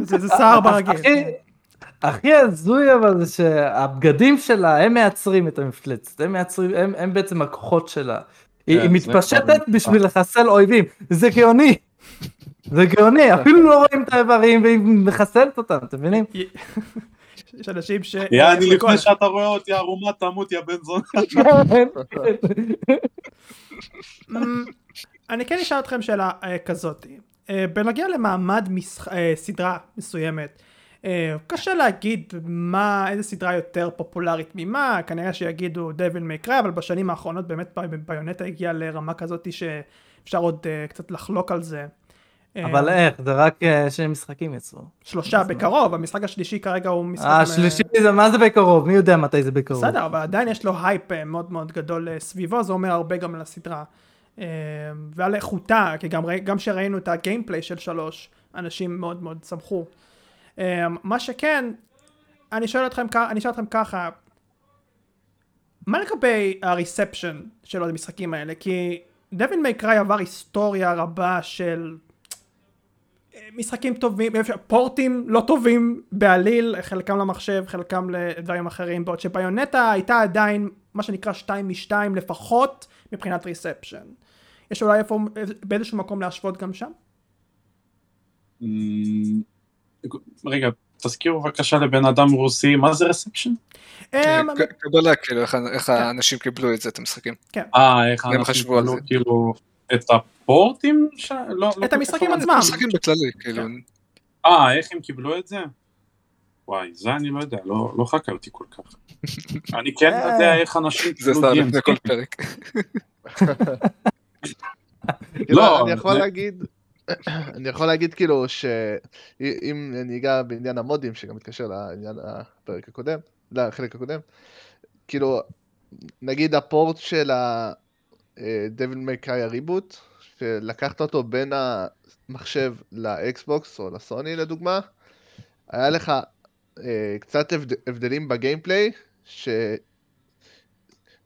זה [laughs] סער ברגיל. הכי- הכי הזוי אבל זה שהבגדים שלה הם מייצרים את המפלצת הם מייצרים הם, הם בעצם הכוחות שלה. היא, כן, מתפשטת בשביל לחסל אויבים זה גאוני. זה גאוני אפילו לא רואים את האיברים והיא מחסלת אותם אתם מבינים? [laughs] יש אנשים ש... יעני יחלקו לפני שאתה רואה אותי ערומה תמות יא בן זונה. [laughs] [laughs] אמ, אני כן אשאל אתכם שאלה אה, כזאת. אה, בנוגע למעמד אה, סדרה מסוימת, קשה להגיד מה, איזה סדרה יותר פופולרית ממה, כנראה שיגידו דביל מייקרי, אבל בשנים האחרונות באמת ביונטה הגיעה לרמה כזאת שאפשר עוד אה, קצת לחלוק על זה. אבל איך? זה רק שני משחקים יצאו. שלושה בקרוב, המשחק השלישי כרגע הוא משחק... השלישי זה מה זה בקרוב? מי יודע מתי זה בקרוב? בסדר, אבל עדיין יש לו הייפ מאוד מאוד גדול סביבו, זה אומר הרבה גם על הסדרה. ועל איכותה, כי גם כשראינו את ה gameplay של שלוש, אנשים מאוד מאוד שמחו. מה שכן, אני שואל אתכם, אני שואל אתכם ככה, מה לגבי הריספשן של המשחקים האלה? כי דווין מייקראי עבר היסטוריה רבה של אה, משחקים טובים, פורטים לא טובים בעליל, חלקם למחשב, חלקם לדברים אחרים, בעוד שביונטה הייתה עדיין מה שנקרא 2 מ-2 לפחות מבחינת ריספשן. יש אולי איפה, באיזשהו מקום להשוות גם שם? רגע, תזכירו בבקשה לבן אדם רוסי, מה זה רספשן? אה, קבלה, כאילו, איך כן. האנשים קיבלו את זה, את המשחקים. כן. אה, איך האנשים קיבלו, כאילו, את הפורטים? לא, לא את המשחקים עצמם. את המשחקים בכללי, כאילו. כן. אה, איך הם קיבלו את זה? וואי, זה אני לא יודע, לא, לא חקרתי כל כך. [laughs] אני כן אה. יודע איך אנשים זה סתם לפני כל פרק. [laughs] [laughs] לא, אני יכול להגיד... אני יכול להגיד כאילו שאם אני אגע בעניין המודים, שגם מתקשר לעניין הפרק הקודם, לחלק הקודם, כאילו, נגיד הפורט של ה-Devil May Cry הריבוט, שלקחת אותו בין המחשב לאקסבוקס או לסוני לדוגמה, היה לך אה, קצת הבד... הבדלים בגיימפליי,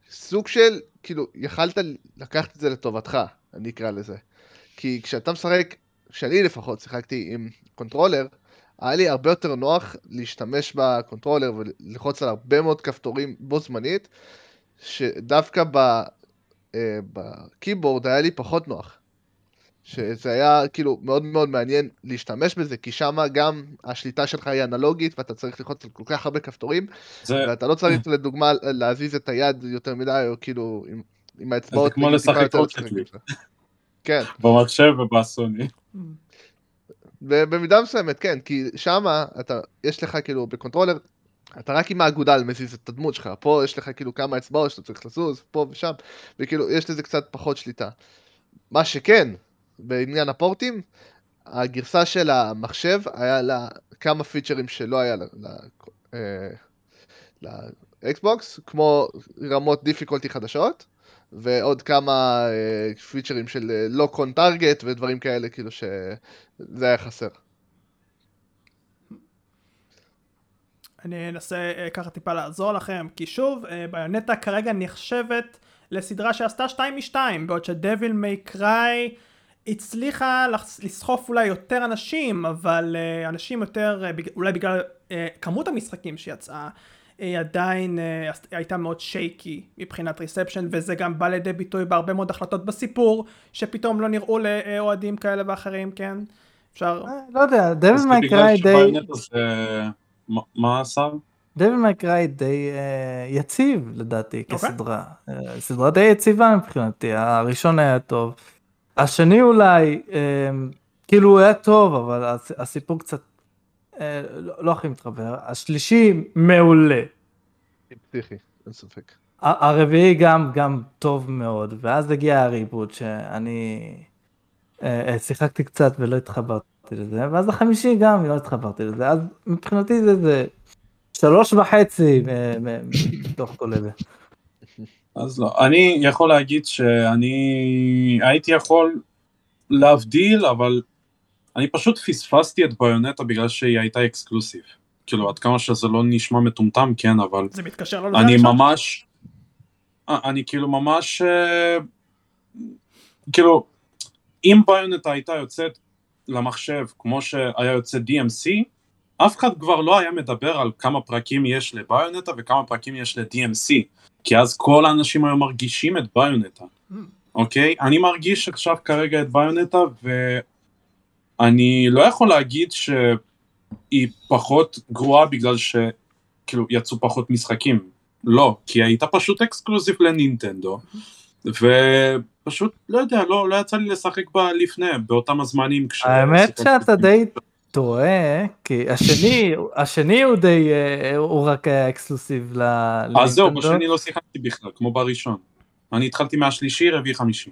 שסוג של, כאילו, יכלת לקחת את זה לטובתך, אני אקרא לזה. כי כשאתה משחק, כשאני לפחות שיחקתי עם controller, היה לי הרבה יותר נוח להשתמש ב controller וללחוץ על הרבה מאוד כפתורים בו זמנית, שדווקא ב, אה, ב keyboard היה לי פחות נוח. שזה היה כאילו מאוד מאוד מעניין להשתמש בזה, כי שם גם השליטה שלך היא אנלוגית ואתה צריך ללחוץ על כל כך הרבה כפתורים, זה... ואתה לא צריך לדוגמה להזיז את היד יותר מדי, או כאילו עם, עם האצבעות. זה כמו לשחק Rocket League. כן. במחשב ובסוני. במידה מסוימת, כן, כי שמה אתה, יש לך כאילו ב controller, אתה רק עם האגודל מזיז את הדמות שלך, פה יש לך כאילו כמה אצבעות שאתה צריך לזוז, פה ושם, וכאילו יש לזה קצת פחות שליטה. מה שכן, בעניין הפורטים, הגרסה של המחשב היה לה כמה פיצ'רים שלא היה לאקסבוקס, אה, כמו רמות דיפיקולטי חדשות, ועוד כמה פיצ'רים של לוק און טארגט ודברים כאלה, כאילו שזה היה חסר. אני אנסה uh, ככה טיפה לעזור לכם, כי שוב, uh, ביונטה כרגע נחשבת לסדרה שעשתה 2 מ-2, בעוד שדביל מיי קריי הצליחה לסחוף אולי יותר אנשים, אבל אנשים יותר, אולי בגלל כמות המשחקים שיצאה, היא עדיין אה, הייתה מאוד שייקי מבחינת ריספשן וזה גם בא לידי ביטוי בהרבה מאוד החלטות בסיפור שפתאום לא נראו לאוהדים כאלה ואחרים כן אפשר אה, לא יודע דבל מייקראי די מה עשה? דבל מייקראי די יציב לדעתי אוקיי. כסדרה סדרה די יציבה מבחינתי הראשון היה טוב השני אולי כאילו הוא היה טוב אבל הסיפור קצת אה, לא, לא הכי מתחבר, השלישי מעולה. פסיכי, אין ספק. הרביעי גם, גם טוב מאוד, ואז הגיע הריבוט שאני אה, אה, שיחקתי קצת ולא התחברתי לזה, ואז החמישי גם לא התחברתי לזה, אז מבחינתי זה, זה שלוש וחצי מתוך כל אלה. אז לא, אני יכול להגיד שאני הייתי יכול להבדיל, אבל אני פשוט פספסתי את ביונטה בגלל שהיא הייתה אקסקלוסיב. כאילו, עד כמה שזה לא נשמע מטומטם, כן, אבל... זה מתקשר לזה אני ממש... אה, אני כאילו ממש... אה, כאילו, אם ביונטה הייתה יוצאת למחשב כמו שהיה יוצא DMC, אף אחד כבר לא היה מדבר על כמה פרקים יש לביונטה וכמה פרקים יש ל-DMC, כי אז כל האנשים היו מרגישים את ביונטה, mm. אוקיי? אני מרגיש עכשיו כרגע את ביונטה, ו... אני לא יכול להגיד שהיא פחות גרועה בגלל שכאילו יצאו פחות משחקים, לא, כי הייתה פשוט אקסקלוסיב לנינטנדו, ופשוט, לא יודע, לא, לא יצא לי לשחק בה לפני, באותם הזמנים. האמת שאתה די טועה, כי השני, השני הוא די, אה, הוא רק היה אקסקלוסיב לנינטנדו. אז זהו, בשני לא שיחקתי בכלל, כמו בראשון. אני התחלתי מהשלישי, רביעי, חמישי.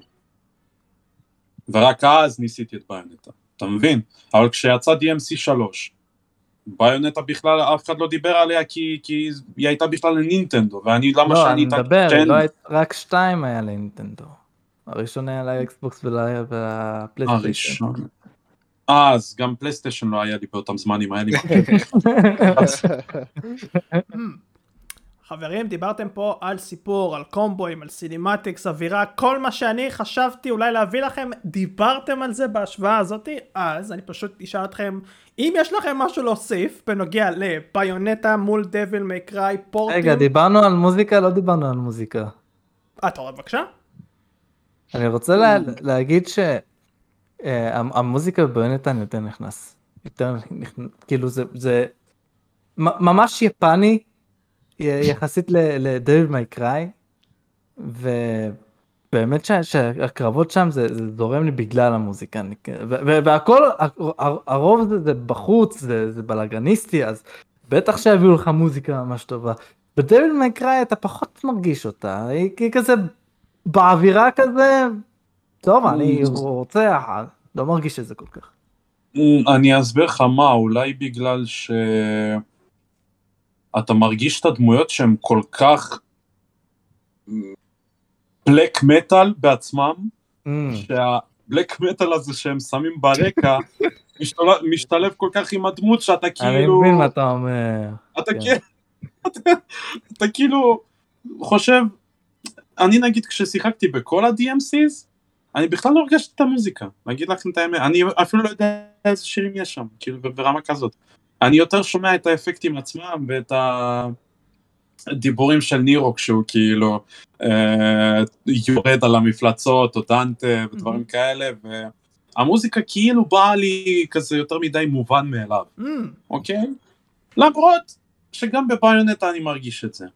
ורק אז ניסיתי את ביונטה. אתה מבין? אבל כשיצא DMC 3, ביונטה בכלל אף אחד לא דיבר עליה כי, כי היא הייתה בכלל לנינטנדו, ואני למה לא, שאני... אני מדבר, לא היית, רק שתיים היה לנינטנדו. הראשון היה לאקסבוקס ולפלייסטיישן. אז גם פלייסטיישן לא היה לי באותם זמנים, היה לי... [laughs] [laughs] [laughs] חברים, דיברתם פה על סיפור, על קומבואים, על cinematics, אווירה, כל מה שאני חשבתי אולי להביא לכם, דיברתם על זה בהשוואה הזאתי, אז אני פשוט אשאל אתכם, אם יש לכם משהו להוסיף בנוגע לביונטה מול דביל מייקראי פורטים... רגע, דיברנו על מוזיקה? לא דיברנו על מוזיקה. אה, אתה רואה בבקשה? אני רוצה לה, להגיד שהמוזיקה בביונטה אני יותר נכנס. יותר נכנס, כאילו זה, זה ממש יפני. יחסית לדייב מייקראי, ובאמת שהקרבות שם זה, זה זורם לי בגלל המוזיקה, והכל, הרוב זה, בחוץ, זה, בלאגניסטי, אז בטח שיביאו לך מוזיקה ממש טובה. בדייב מייקראי אתה פחות מרגיש אותה, היא, כזה באווירה כזה, טוב, אני רוצה, לא מרגיש את זה כל כך. אני אסביר לך מה, אולי בגלל ש... אתה מרגיש את הדמויות שהן כל כך בלק מטאל בעצמם, mm. שהבלק מטאל הזה שהם שמים ברקע [laughs] משתלב, משתלב כל כך עם הדמות שאתה כאילו... אני מבין מה אתה אומר. אתה, כן. כאילו, אתה, [laughs] אתה כאילו חושב, אני נגיד כששיחקתי בכל ה-DMC's, אני בכלל לא הרגשתי את המוזיקה, להגיד לכם את האמת, אני אפילו לא יודע איזה שירים יש שם, כאילו ברמה כזאת. אני יותר שומע את האפקטים עצמם ואת הדיבורים של נירו כשהוא כאילו אה, יורד על המפלצות או דנטה ודברים mm-hmm. כאלה והמוזיקה כאילו באה לי כזה יותר מדי מובן מאליו, mm. אוקיי? למרות שגם בביונטה אני מרגיש את זה.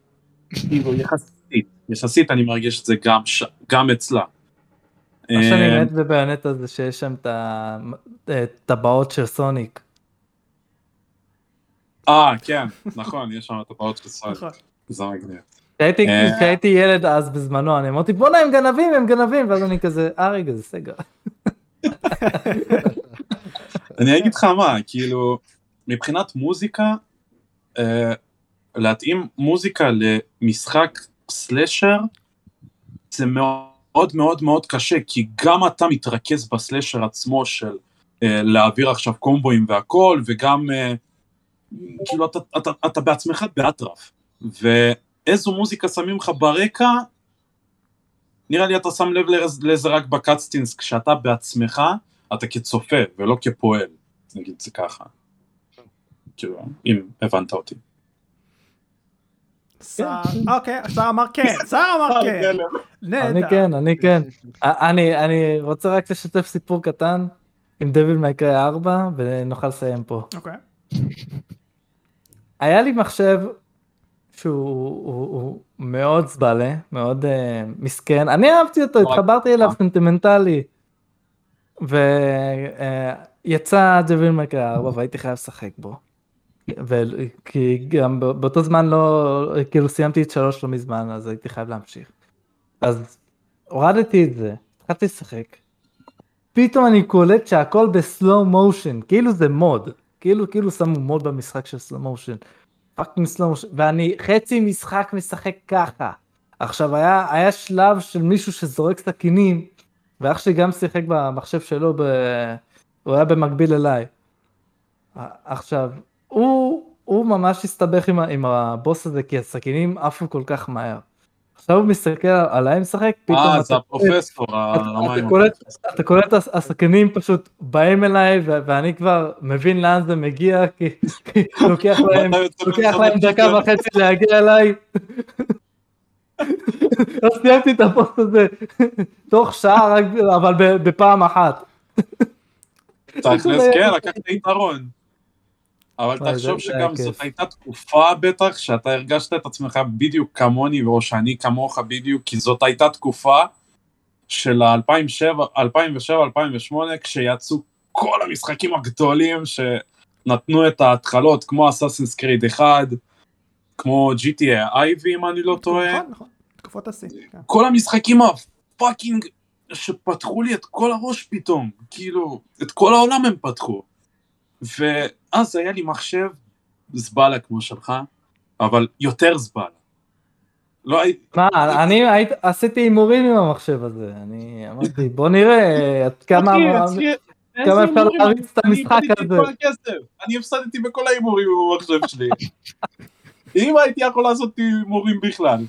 כאילו יחסית, יחסית אני מרגיש את זה גם, ש... גם אצלה. מה שאני אה, מת בביונטה זה שיש שם את הטבעות של סוניק. אה, כן, נכון, יש שם את הפעות של סרט. נכון. זה מגניב. כשהייתי אה, ילד אז בזמנו, אני אמרתי בואנה הם גנבים, הם גנבים, ואז אני כזה, אה רגע, זה סגר. אני אגיד לך מה, כאילו, מבחינת מוזיקה, אה, להתאים מוזיקה למשחק סלשר, זה מאוד מאוד מאוד קשה, כי גם אתה מתרכז בסלשר עצמו של אה, להעביר עכשיו קומבואים והכל, וגם כאילו אתה, אתה, אתה בעצמך באטרף, ואיזו מוזיקה שמים לך ברקע, נראה לי אתה שם לב לזה רק בקאטסטינס, כשאתה בעצמך, אתה כצופה ולא כפועל, נגיד זה ככה. כאילו, אם הבנת אותי. אוקיי, [laughs] שר אמר כן, שר אמר כן. אני כן, אני כן. אני רוצה רק לשתף סיפור קטן עם Devil May Cry 4 ונוכל לסיים פה. אוקיי. היה לי מחשב שהוא הוא, הוא מאוד זבלה, מאוד אה, מסכן, אני אהבתי אותו, התחברתי אליו סנטימנטלי. ויצא אה, Devil May Cry 4 והייתי חייב לשחק בו. כי גם באותו זמן לא, כאילו סיימתי את שלוש לא מזמן, אז הייתי חייב להמשיך. אז הורדתי את זה, התחלתי לשחק. פתאום אני קולט שהכל ב slow motion, כאילו זה mode. כאילו, כאילו שמו mode במשחק של slow motion. Fucking slow motion, ואני חצי משחק משחק ככה. עכשיו היה, היה שלב של מישהו שזורק סכינים, ואח שלי גם שיחק במחשב שלו, ב... הוא היה במקביל אליי. עכשיו, הוא, הוא ממש הסתבך עם, עם הבוס הזה, כי הסכינים עפו כל כך מהר. עכשיו הוא מסתכל עליי משחק, פתאום אה, זה הפרופסור, אתה קולט הסכנים פשוט באים אליי ואני כבר מבין לאן זה מגיע, כי לוקח [laughs] להם דקה וחצי להגיע אליי. [laughs] אז סיימתי את הפוסט הזה [laughs] תוך שעה, אבל בפעם אחת. תכלס כן, לקחת יתרון. אבל תחשוב שגם זאת הייתה תקופה בטח שאתה הרגשת את עצמך בדיוק כמוני או שאני כמוך בדיוק כי זאת הייתה תקופה של 2007-2008 כשיצאו כל המשחקים הגדולים שנתנו את ההתחלות כמו אסאסינס קריד 1 כמו GTA אייבי אם אני לא טועה. נכון נכון, תקופות השיא. כן. כל המשחקים הפאקינג שפתחו לי את כל הראש פתאום, כאילו, את כל העולם הם פתחו. ואז היה לי מחשב זבלה כמו שלך, אבל יותר זבלה. לא הייתי... מה, אני עשיתי הימורים עם המחשב הזה, אני אמרתי בוא נראה עד כמה... כמה אפשר להריץ את המשחק הזה. אני הפסדתי בכל ההימורים עם המחשב שלי. אם הייתי יכול לעשות הימורים בכלל.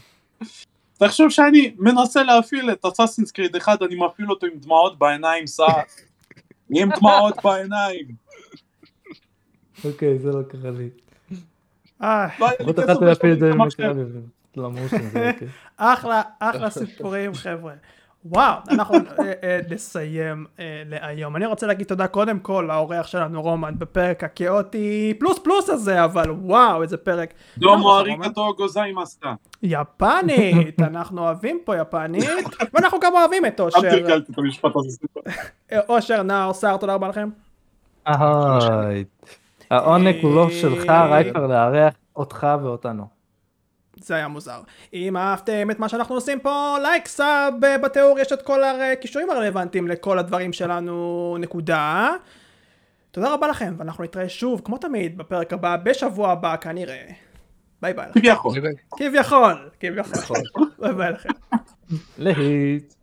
תחשוב שאני מנסה להפעיל את אסאסינס קריד אחד, אני מפעיל אותו עם דמעות בעיניים, סע. עם דמעות בעיניים. אוקיי, זה לא קרה לי. אה, בוא תחלתי להפעיל את זה עם אוקיי. אחלה, אחלה סיפורים חבר'ה. וואו, אנחנו אה, אה, נסיים אה, להיום. אני רוצה להגיד תודה קודם כל לאורח שלנו רומן בפרק הכאוטי פלוס פלוס הזה, אבל וואו, איזה פרק. דומו אריגתו גוזאי מסטה. יפנית, [laughs] אנחנו אוהבים פה יפנית, ואנחנו גם אוהבים את אושר. אושר, נאור, סער, תודה רבה לכם. אחי, העונג הוא לא שלך, רק כבר לארח אותך ואותנו. זה היה מוזר. אם אהבתם את מה שאנחנו עושים פה, לייק, sub, בתיאור יש את כל הקישורים הרלוונטיים לכל הדברים שלנו, נקודה. תודה רבה לכם, ואנחנו נתראה שוב, כמו תמיד, בפרק הבא, בשבוע הבא כנראה. ביי ביי. כביכול. כביכול, כביכול. ביי ביי לכם. להיט.